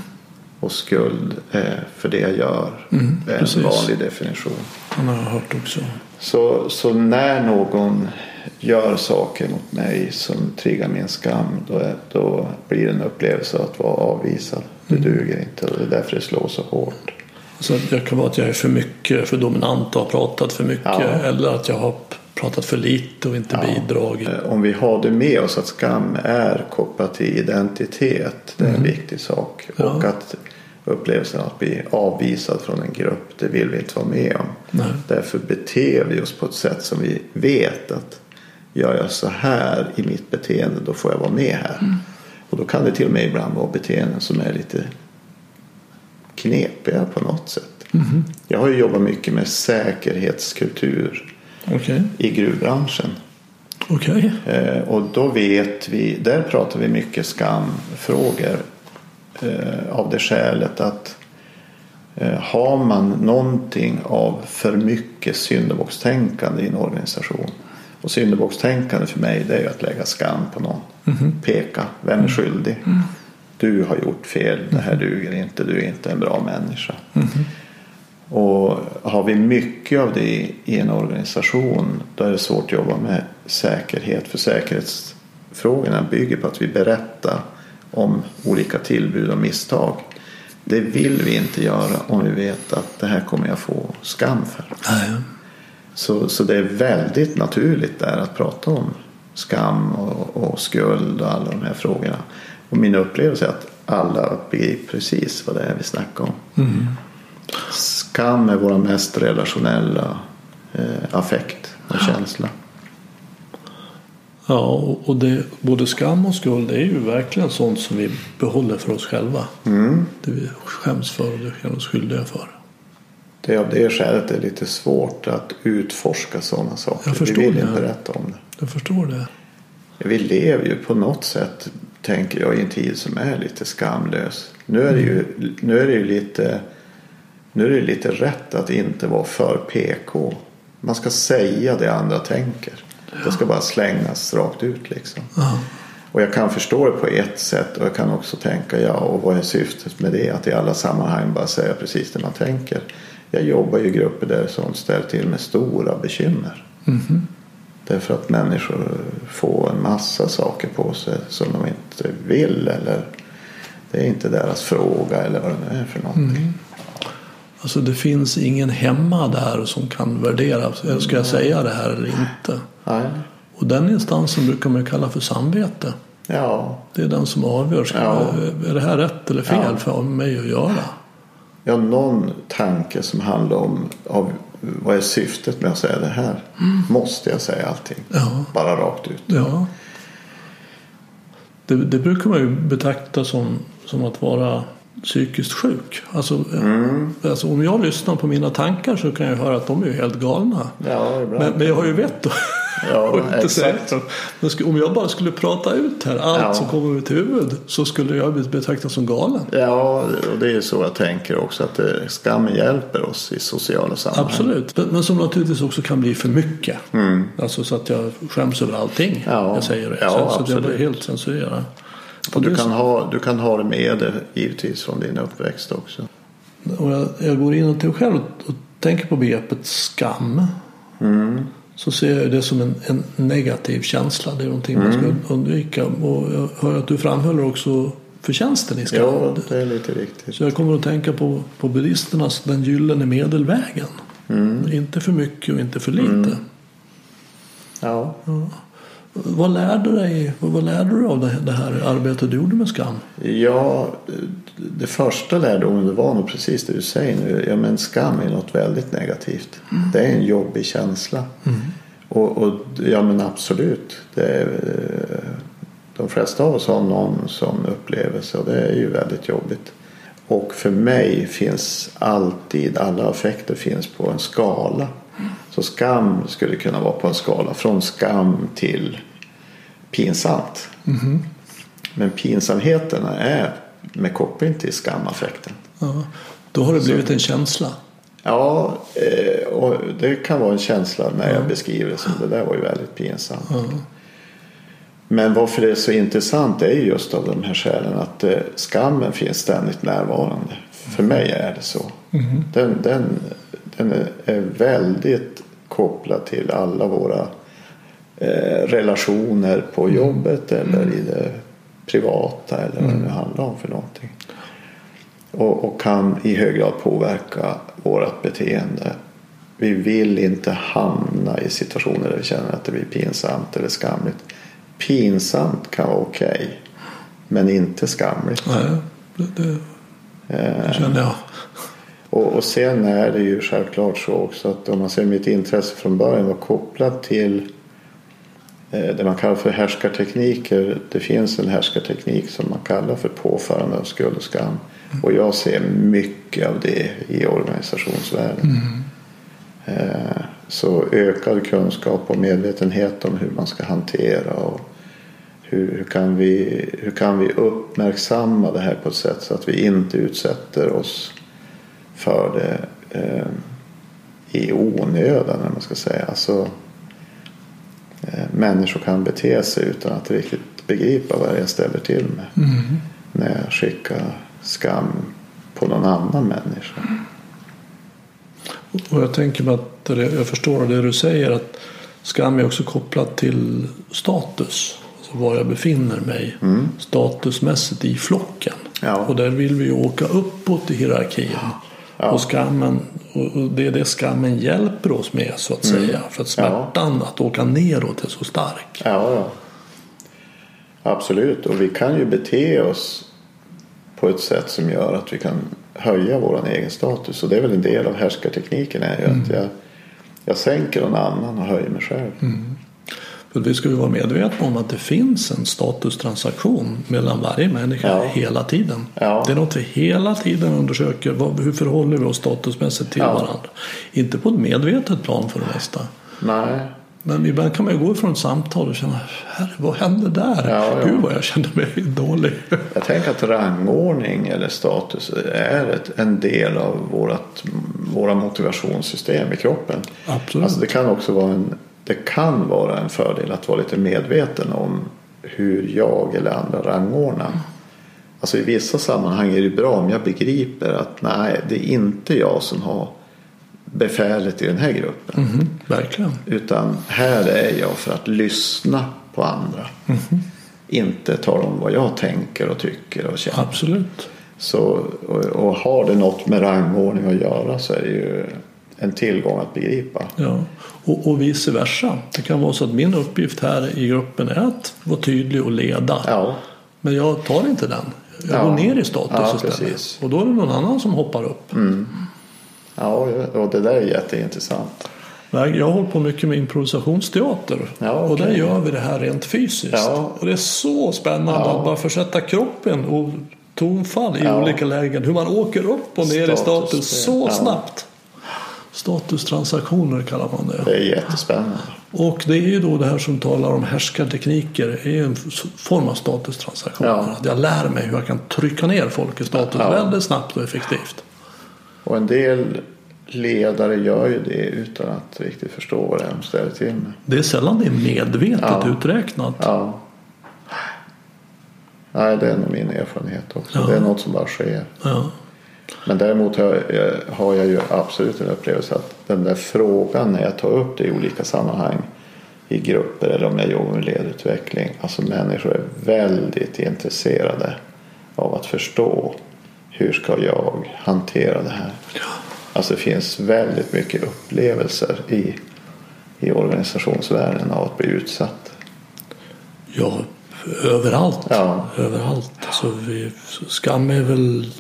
S2: Och skuld är för det jag gör. Mm, är en vanlig definition.
S1: Den har jag hört också.
S2: Så, så när någon gör saker mot mig som triggar min skam då, då blir det en upplevelse att vara avvisad. Det mm. duger inte och det är därför det slår så hårt.
S1: Så det kan vara att jag är för mycket, för dominant och har pratat för mycket ja. eller att jag har pratat för lite och inte ja. bidragit.
S2: Eh, om vi har det med oss att skam är kopplat till identitet. Det är en mm. viktig sak. Ja. Och att upplevelsen att bli avvisad från en grupp, det vill vi inte vara med om. Nej. Därför beter vi oss på ett sätt som vi vet att gör jag så här i mitt beteende då får jag vara med här. Mm. Och då kan det till och med ibland vara beteenden som är lite knepiga på något sätt. Mm. Jag har ju jobbat mycket med säkerhetskultur okay. i gruvbranschen.
S1: Okay.
S2: Eh, och då vet vi, där pratar vi mycket skamfrågor av det skälet att eh, har man någonting av för mycket syndabockstänkande i en organisation och syndabockstänkande för mig det är ju att lägga skam på någon. Mm. Peka, vem är skyldig? Mm. Du har gjort fel, det här duger inte, du är inte en bra människa. Mm. Och har vi mycket av det i en organisation då är det svårt att jobba med säkerhet. För säkerhetsfrågorna bygger på att vi berättar om olika tillbud och misstag. Det vill vi inte göra om vi vet att det här kommer jag få skam för.
S1: Ja.
S2: Så, så det är väldigt naturligt där att prata om skam och, och skuld och alla de här frågorna. Och min upplevelse är att alla begriper precis vad det är vi snackar om. Mm. Skam är vår mest relationella eh, affekt och ja. känsla.
S1: Ja, och det, både skam och skuld är ju verkligen sånt som vi behåller för oss själva. Mm. Det vi skäms för och det känner oss skyldiga för.
S2: Det är av det skälet det är lite svårt att utforska sådana saker.
S1: Jag förstår
S2: vi vill
S1: det.
S2: inte berätta om det.
S1: Jag förstår det.
S2: Vi lever ju på något sätt, tänker jag, i en tid som är lite skamlös. Nu är det ju, nu är det ju lite, nu är det lite rätt att inte vara för PK. Man ska säga det andra tänker. Det ska bara slängas rakt ut liksom. Ja. Och jag kan förstå det på ett sätt och jag kan också tänka ja och vad är syftet med det? Att i alla sammanhang bara säga precis det man tänker. Jag jobbar ju i grupper där sånt ställer till med stora bekymmer. Mm. Därför att människor får en massa saker på sig som de inte vill eller det är inte deras fråga eller vad det nu är för någonting. Mm.
S1: Alltså det finns ingen hemma där som kan värdera, ska jag säga det här eller inte?
S2: Nej.
S1: Och den instansen brukar man kalla för samvete.
S2: Ja.
S1: Det är den som avgör, ska,
S2: Ja.
S1: är det här rätt eller fel
S2: Ja.
S1: för mig att göra?
S2: ja, någon tanke som handlar om av, vad är syftet med att säga det här? Måste jag säga allting?
S1: Ja.
S2: Bara rakt ut.
S1: Ja. Det, det brukar man ju betrakta som, som att vara psykiskt sjuk. Alltså,
S2: Mm.
S1: alltså om jag lyssnar på mina tankar så kan jag höra att de är helt galna.
S2: Ja.
S1: Men, men jag har ju vett
S2: Ja,
S1: och säga
S2: exakt.
S1: så. Om jag bara skulle prata ut här allt
S2: Ja.
S1: som kommer ut i huvudet så skulle jag bli betraktad som galen.
S2: Ja, och det är så jag tänker också att det, skammen hjälper oss i sociala sammanhang.
S1: Absolut. Men, men som naturligtvis också kan bli för mycket. Alltså så att jag skäms över allting
S2: Mm. Ja.
S1: jag säger.
S2: Ja,
S1: så, så
S2: absolut.
S1: blir helt censurerad.
S2: Och
S1: det
S2: du, kan
S1: så-
S2: ha, du kan ha det med dig givetvis från din uppväxt också.
S1: Och jag, jag går in till mig själv och, och tänker på begreppet skam. Så ser jag det som en, en negativ känsla. Det är någonting man ska undvika. Och jag hör att du framhåller också förtjänsten i skam.
S2: Ja, det är lite riktigt.
S1: Så jag kommer att tänka på, på buddhisternas den gyllene medelvägen. Inte för mycket och inte för lite.
S2: Ja.
S1: Vad lärde du dig vad, lärde du av det, här arbetet du gjorde med skam?
S2: Ja, det första lärdomen det var nog precis det du säger nu. Ja, men skam är något väldigt negativt. Det är en jobbig känsla. Och, och ja men absolut. Är, de flesta av oss har någon sån upplevelse och det är ju väldigt jobbigt. Och för mig finns alltid, alla affekter finns på en skala. Så skam skulle kunna vara på en skala från skam till pinsamt. Men pinsamheterna är med koppling till skamaffekten.
S1: Ja, då har det blivit en känsla.
S2: Ja, eh, och det kan vara en känsla när jag beskriver det som det där var ju väldigt pinsamt. Men varför det är så intressant är ju just av de här skälen att eh, skammen finns ständigt närvarande. För mig är det så. Den, den, den är- är väldigt kopplad till alla våra eh, relationer på jobbet eller i det privata eller vad det nu handlar om för någonting. Och, och kan i hög grad påverka vårt beteende. Vi vill inte hamna i situationer där vi känner att det blir pinsamt eller skamligt. Pinsamt kan vara okej, men inte skamligt.
S1: Nej, det, det, det känner jag.
S2: Och, och sen är det ju självklart så också att om man ser mitt intresse från början var kopplat till eh, det man kallar för härskartekniker. Det finns en härskarteknik som man kallar för påförande av skuld och skam. Och jag ser mycket av det i organisationsvärlden. Eh, Så ökad kunskap och medvetenhet om hur man ska hantera och hur, hur, kan vi, hur kan vi uppmärksamma det här på ett sätt så att vi inte utsätter oss för det eh, i onödan, eller man ska säga. Alltså, eh, människor kan bete sig utan att riktigt begripa vad jag ställer till med. När jag skickar skam på någon annan människa.
S1: Och jag tänker mig att det, jag förstår det du säger att skam är också kopplat till status. Alltså var jag befinner mig statusmässigt i flocken.
S2: Ja.
S1: Och där vill vi ju åka uppåt i hierarkin.
S2: Ja.
S1: Och, skammen, och det är det skammen hjälper oss med så att säga. För att smärtan att åka neråt är så stark.
S2: Ja, ja. Absolut. Och vi kan ju bete oss på ett sätt som gör att vi kan höja vår egen status. Och det är väl en del av härskartekniken. Är ju att jag, jag sänker någon annan och höjer mig själv.
S1: För vi ska ju vara medvetna om att det finns en statustransaktion mellan varje människa
S2: Ja.
S1: hela tiden.
S2: Ja.
S1: Det är något vi hela tiden undersöker. Hur förhåller vi oss statusmässigt till
S2: Ja.
S1: varandra? Inte på ett medvetet plan för det mesta.
S2: Nej.
S1: Men ibland kan man ju gå ifrån ett samtal och känna, herre vad hände där?
S2: Ja.
S1: Gud vad jag kände mig dålig.
S2: Jag tänker att rangordning eller status är ett, en del av vårat, våra motivationssystem i kroppen.
S1: Absolut.
S2: Alltså det, kan också vara en, det kan vara en fördel att vara lite medveten om hur jag eller andra rangordnar. Alltså i vissa sammanhang är det bra om jag begriper att nej, det är inte jag som har befälet i den här gruppen.
S1: Mhm, verkligen.
S2: Utan här är jag för att lyssna på andra. Inte tala om vad jag tänker och tycker och känner.
S1: Absolut.
S2: Så, och, och har det något med rangordning att göra så är det ju en tillgång att begripa.
S1: Ja. Och, och vice versa. Det kan vara så att min uppgift här i gruppen är att vara tydlig och leda.
S2: Ja,
S1: Men jag tar inte den. Jag
S2: Ja.
S1: går ner i status
S2: Ja,
S1: istället.
S2: precis.
S1: Och då är det någon annan som hoppar upp.
S2: ja och det där är jätteintressant.
S1: Jag hållit på mycket med improvisationsteater.
S2: Ja,
S1: Och där gör vi det här rent fysiskt.
S2: Ja.
S1: Och det är så spännande
S2: Ja.
S1: att bara försätta kroppen och tonfall i olika lägen. Hur man åker upp och ner i
S2: Status,
S1: status så snabbt. Statustransaktioner kallar man det.
S2: Det är jättespännande.
S1: Och det är ju då det här som talar om härskartekniker. Det är ju en form av statustransaktioner.
S2: Ja.
S1: Jag lär mig hur jag kan trycka ner folk i status
S2: Ja.
S1: väldigt snabbt och effektivt.
S2: Och en del ledare gör ju det utan att riktigt förstå vad det är de ställer till med.
S1: Det är sällan det är medvetet
S2: Ja.
S1: uträknat.
S2: Ja. Nej, det är nog min erfarenhet också.
S1: Ja.
S2: Det är något som bara sker.
S1: Ja.
S2: Men däremot har jag, har jag ju absolut en upplevelse att den där frågan när jag tar upp det i olika sammanhang i grupper eller om jag jobbar med ledutveckling. Alltså människor är väldigt intresserade av att förstå hur ska jag hantera det här. Alltså det finns väldigt mycket upplevelser i, i organisationsvärlden av att bli utsatt.
S1: Ja, överallt.
S2: Ja.
S1: Överallt. Alltså, vi, skam är väl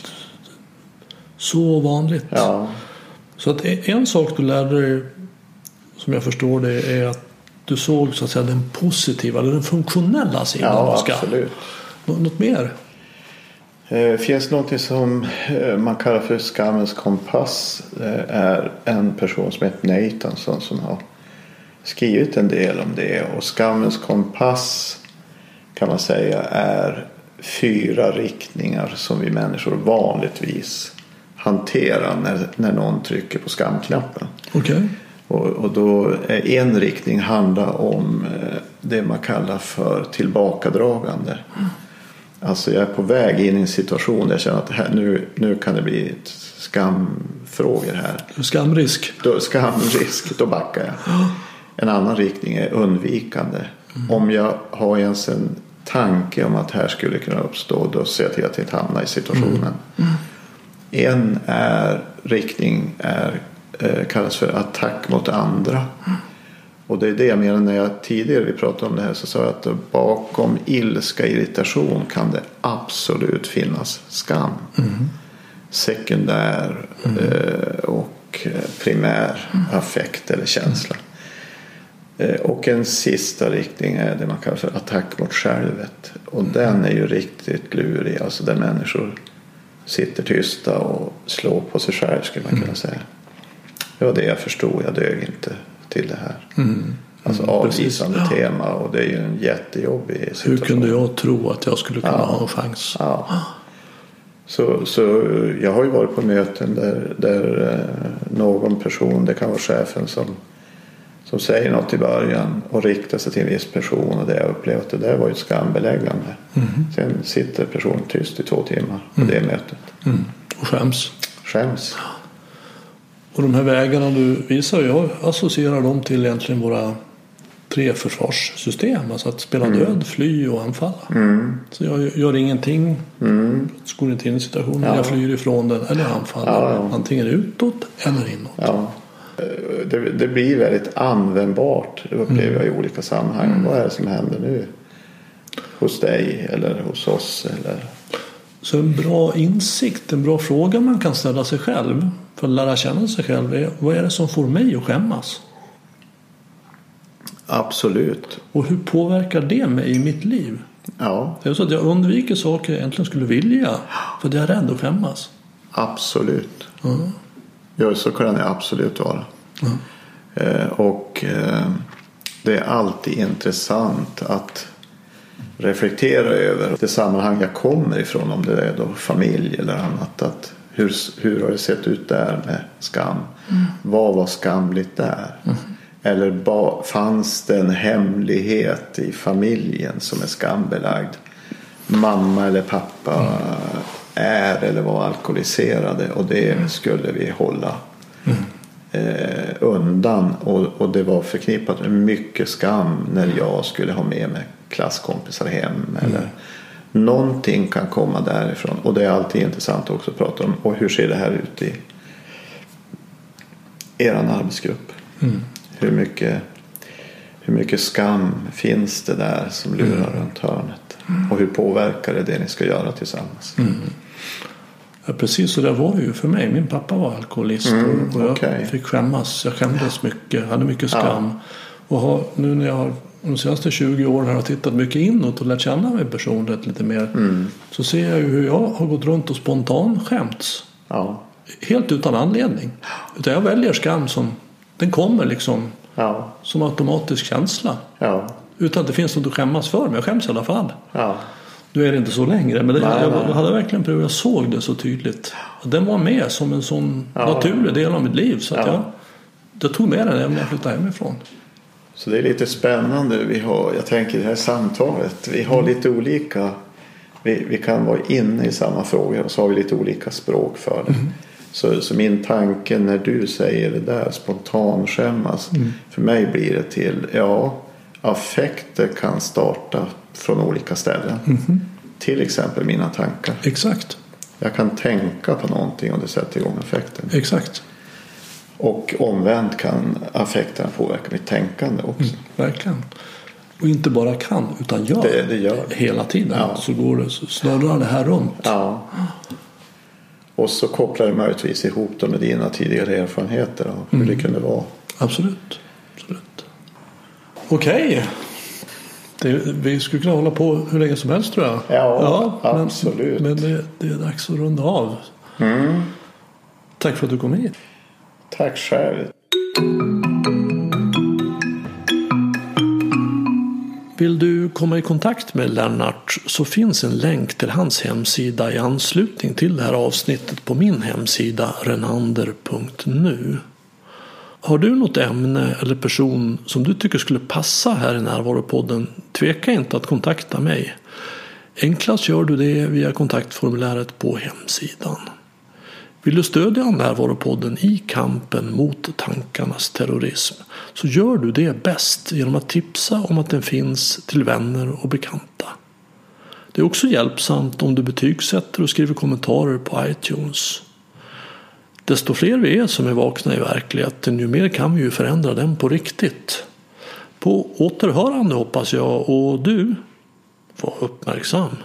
S1: så vanligt.
S2: Ja,
S1: Så att en sak du lärde dig, som jag förstår det, är att du såg så att säga den positiva, eller den funktionella sidan
S2: ja
S1: av skam.
S2: absolut.
S1: Nå- Något mer?
S2: Det finns något som eh, man kallar för skammens kompass. Det är en person som heter Nathanson som har skrivit en del om det. Och skammens kompass kan man säga är fyra riktningar som vi människor vanligtvis hanterar när, när någon trycker på skamknappen.
S1: Okej.
S2: Och, och då är en riktning handlar om eh, det man kallar för tillbakadragande. Alltså jag är på väg in i en situation där jag känner att här, nu, nu kan det bli skamfrågor här.
S1: Skamrisk.
S2: Då, skamrisk, då backar jag. En annan riktning är undvikande. Om jag har ens en tanke om att här skulle kunna uppstå då ser jag till att inte hamna i situationen. En är, riktning är, eh, kallas för attack mot andra. Och det är det jag menar när jag tidigare vi pratade om det här så sa jag att bakom ilska, irritation kan det absolut finnas skam. Sekundär eh, och primär affekt eller känsla. Eh, Och en sista riktning är det man kallar för attack mot självet. Och den är ju riktigt lurig. Alltså där människor sitter tysta och slår på sig själv skulle man kunna säga. Det var det jag förstod. Jag dög inte till det här. Alltså avvisande
S1: precis. Ja.
S2: tema och det är ju en jättejobbig situation.
S1: Hur kunde jag tro att jag skulle kunna
S2: Ja.
S1: ha en chans?
S2: Ja. Så, så jag har ju varit på möten där, där eh, någon person, det kan vara chefen som, som säger något i början och riktar sig till en viss person och det jag upplevt att det där var ju skambeläggande. Sen sitter personen tyst i två timmar på det mötet.
S1: Mm. Och skäms.
S2: Skäms.
S1: Och de här vägarna du visar, jag associerar dem till egentligen våra tre försvarssystem. Alltså att spela
S2: Mm.
S1: död, fly och anfalla. Så jag gör ingenting, går inte in i situationen,
S2: Mm. Ja.
S1: jag flyr ifrån den eller anfaller.
S2: Ja, ja.
S1: Antingen utåt eller inåt.
S2: Ja. Eh, Det, det blir väldigt användbart upplever jag i olika sammanhang. Vad är det som händer nu? Hos dig eller hos oss? Eller...
S1: Så en bra insikt, en bra fråga man kan ställa sig själv för att lära känna sig själv är vad är det som får mig att skämmas?
S2: Absolut.
S1: Och hur påverkar det mig i mitt liv?
S2: Ja,
S1: Det är så att jag undviker saker jag egentligen skulle vilja för att jag är rädd att skämmas.
S2: absolut.
S1: Ja.
S2: Ja, så kan det absolut vara. Eh, och eh, det är alltid intressant att reflektera över det sammanhang jag kommer ifrån. Om det är då familj eller annat. Att hur, hur har det sett ut där med skam? Vad var skamligt där? Eller ba, fanns det en hemlighet i familjen som är skambelagd? Mamma eller pappa är eller var alkoholiserade och det skulle vi hålla eh, undan. Och, och det var förknippat med mycket skam när jag skulle ha med mig klasskompisar hem eller Någonting kan komma därifrån och det är alltid intressant också att prata om. Och hur ser det här ut i er arbetsgrupp?
S1: Mm.
S2: Hur, mycket, hur mycket skam finns det där som lurar
S1: Mm.
S2: runt hörnet? Och hur påverkar det det ni ska göra tillsammans?
S1: Mm. Ja, precis så där var det ju för mig. Min pappa var alkoholist
S2: Mm,
S1: och jag
S2: okej.
S1: fick skämmas. Jag skämdes mycket, hade mycket skam. Och har, nu när jag har de senaste 20 åren har jag tittat mycket inåt och lärt känna min personlighet lite mer.
S2: Mm.
S1: Så ser jag ju hur jag har gått runt och spontan skämts.
S2: Ja,
S1: Helt utan anledning. Utan jag väljer skam som den kommer liksom
S2: ja,
S1: som automatisk känsla.
S2: ja,
S1: Utan att det finns något att skämmas för. Men jag skäms i alla fall. Nu är det inte så längre. Men det,
S2: Nej,
S1: jag,
S2: nej.
S1: hade verkligen prövat. Jag såg det så tydligt. Den var med som en sån
S2: Ja.
S1: naturlig del av mitt liv. Så att
S2: Ja.
S1: jag, jag tog med den även när jag flyttade hemifrån.
S2: Så det är lite spännande. Vi har, jag tänker det här samtalet. Vi har lite olika. Vi, vi kan vara inne i samma frågor och så har vi lite olika språk för det. Så, så min tanke när du säger det där spontanskämmas. För mig blir det till ja affekter kan starta från olika ställen. Till exempel mina tankar.
S1: Exakt.
S2: Jag kan tänka på någonting och det sätter igång affekten.
S1: Exakt.
S2: Och omvänt kan affekterna påverka mitt tänkande också.
S1: Verkligen. Och inte bara kan utan gör.
S2: Det, det gör.
S1: Hela tiden.
S2: Ja.
S1: Så går det. Så snurrar det här runt.
S2: Ja. Och så kopplar det möjligtvis ihop det med dina tidigare erfarenheter av hur det kunde vara.
S1: Absolut. Absolut. Okej. Det, vi skulle kunna hålla på hur länge som helst tror jag.
S2: Ja,
S1: men,
S2: absolut.
S1: Men det, det är dags att runda av. Tack för att du kom hit.
S2: Tack själv.
S1: Vill du komma i kontakt med Lennart så finns en länk till hans hemsida i anslutning till det här avsnittet på min hemsida renander.nu. Har du något ämne eller person som du tycker skulle passa här i Närvaropodden tveka inte att kontakta mig. Enklast gör du det via kontaktformuläret på hemsidan. Vill du stödja Närvaropodden i kampen mot tankarnas terrorism så gör du det bäst genom att tipsa om att den finns till vänner och bekanta. Det är också hjälpsamt om du betygsätter och skriver kommentarer på iTunes. Desto fler vi är som är vakna i verkligheten, ju mer kan vi ju förändra den på riktigt. På återhörande hoppas jag och du, var uppmärksam.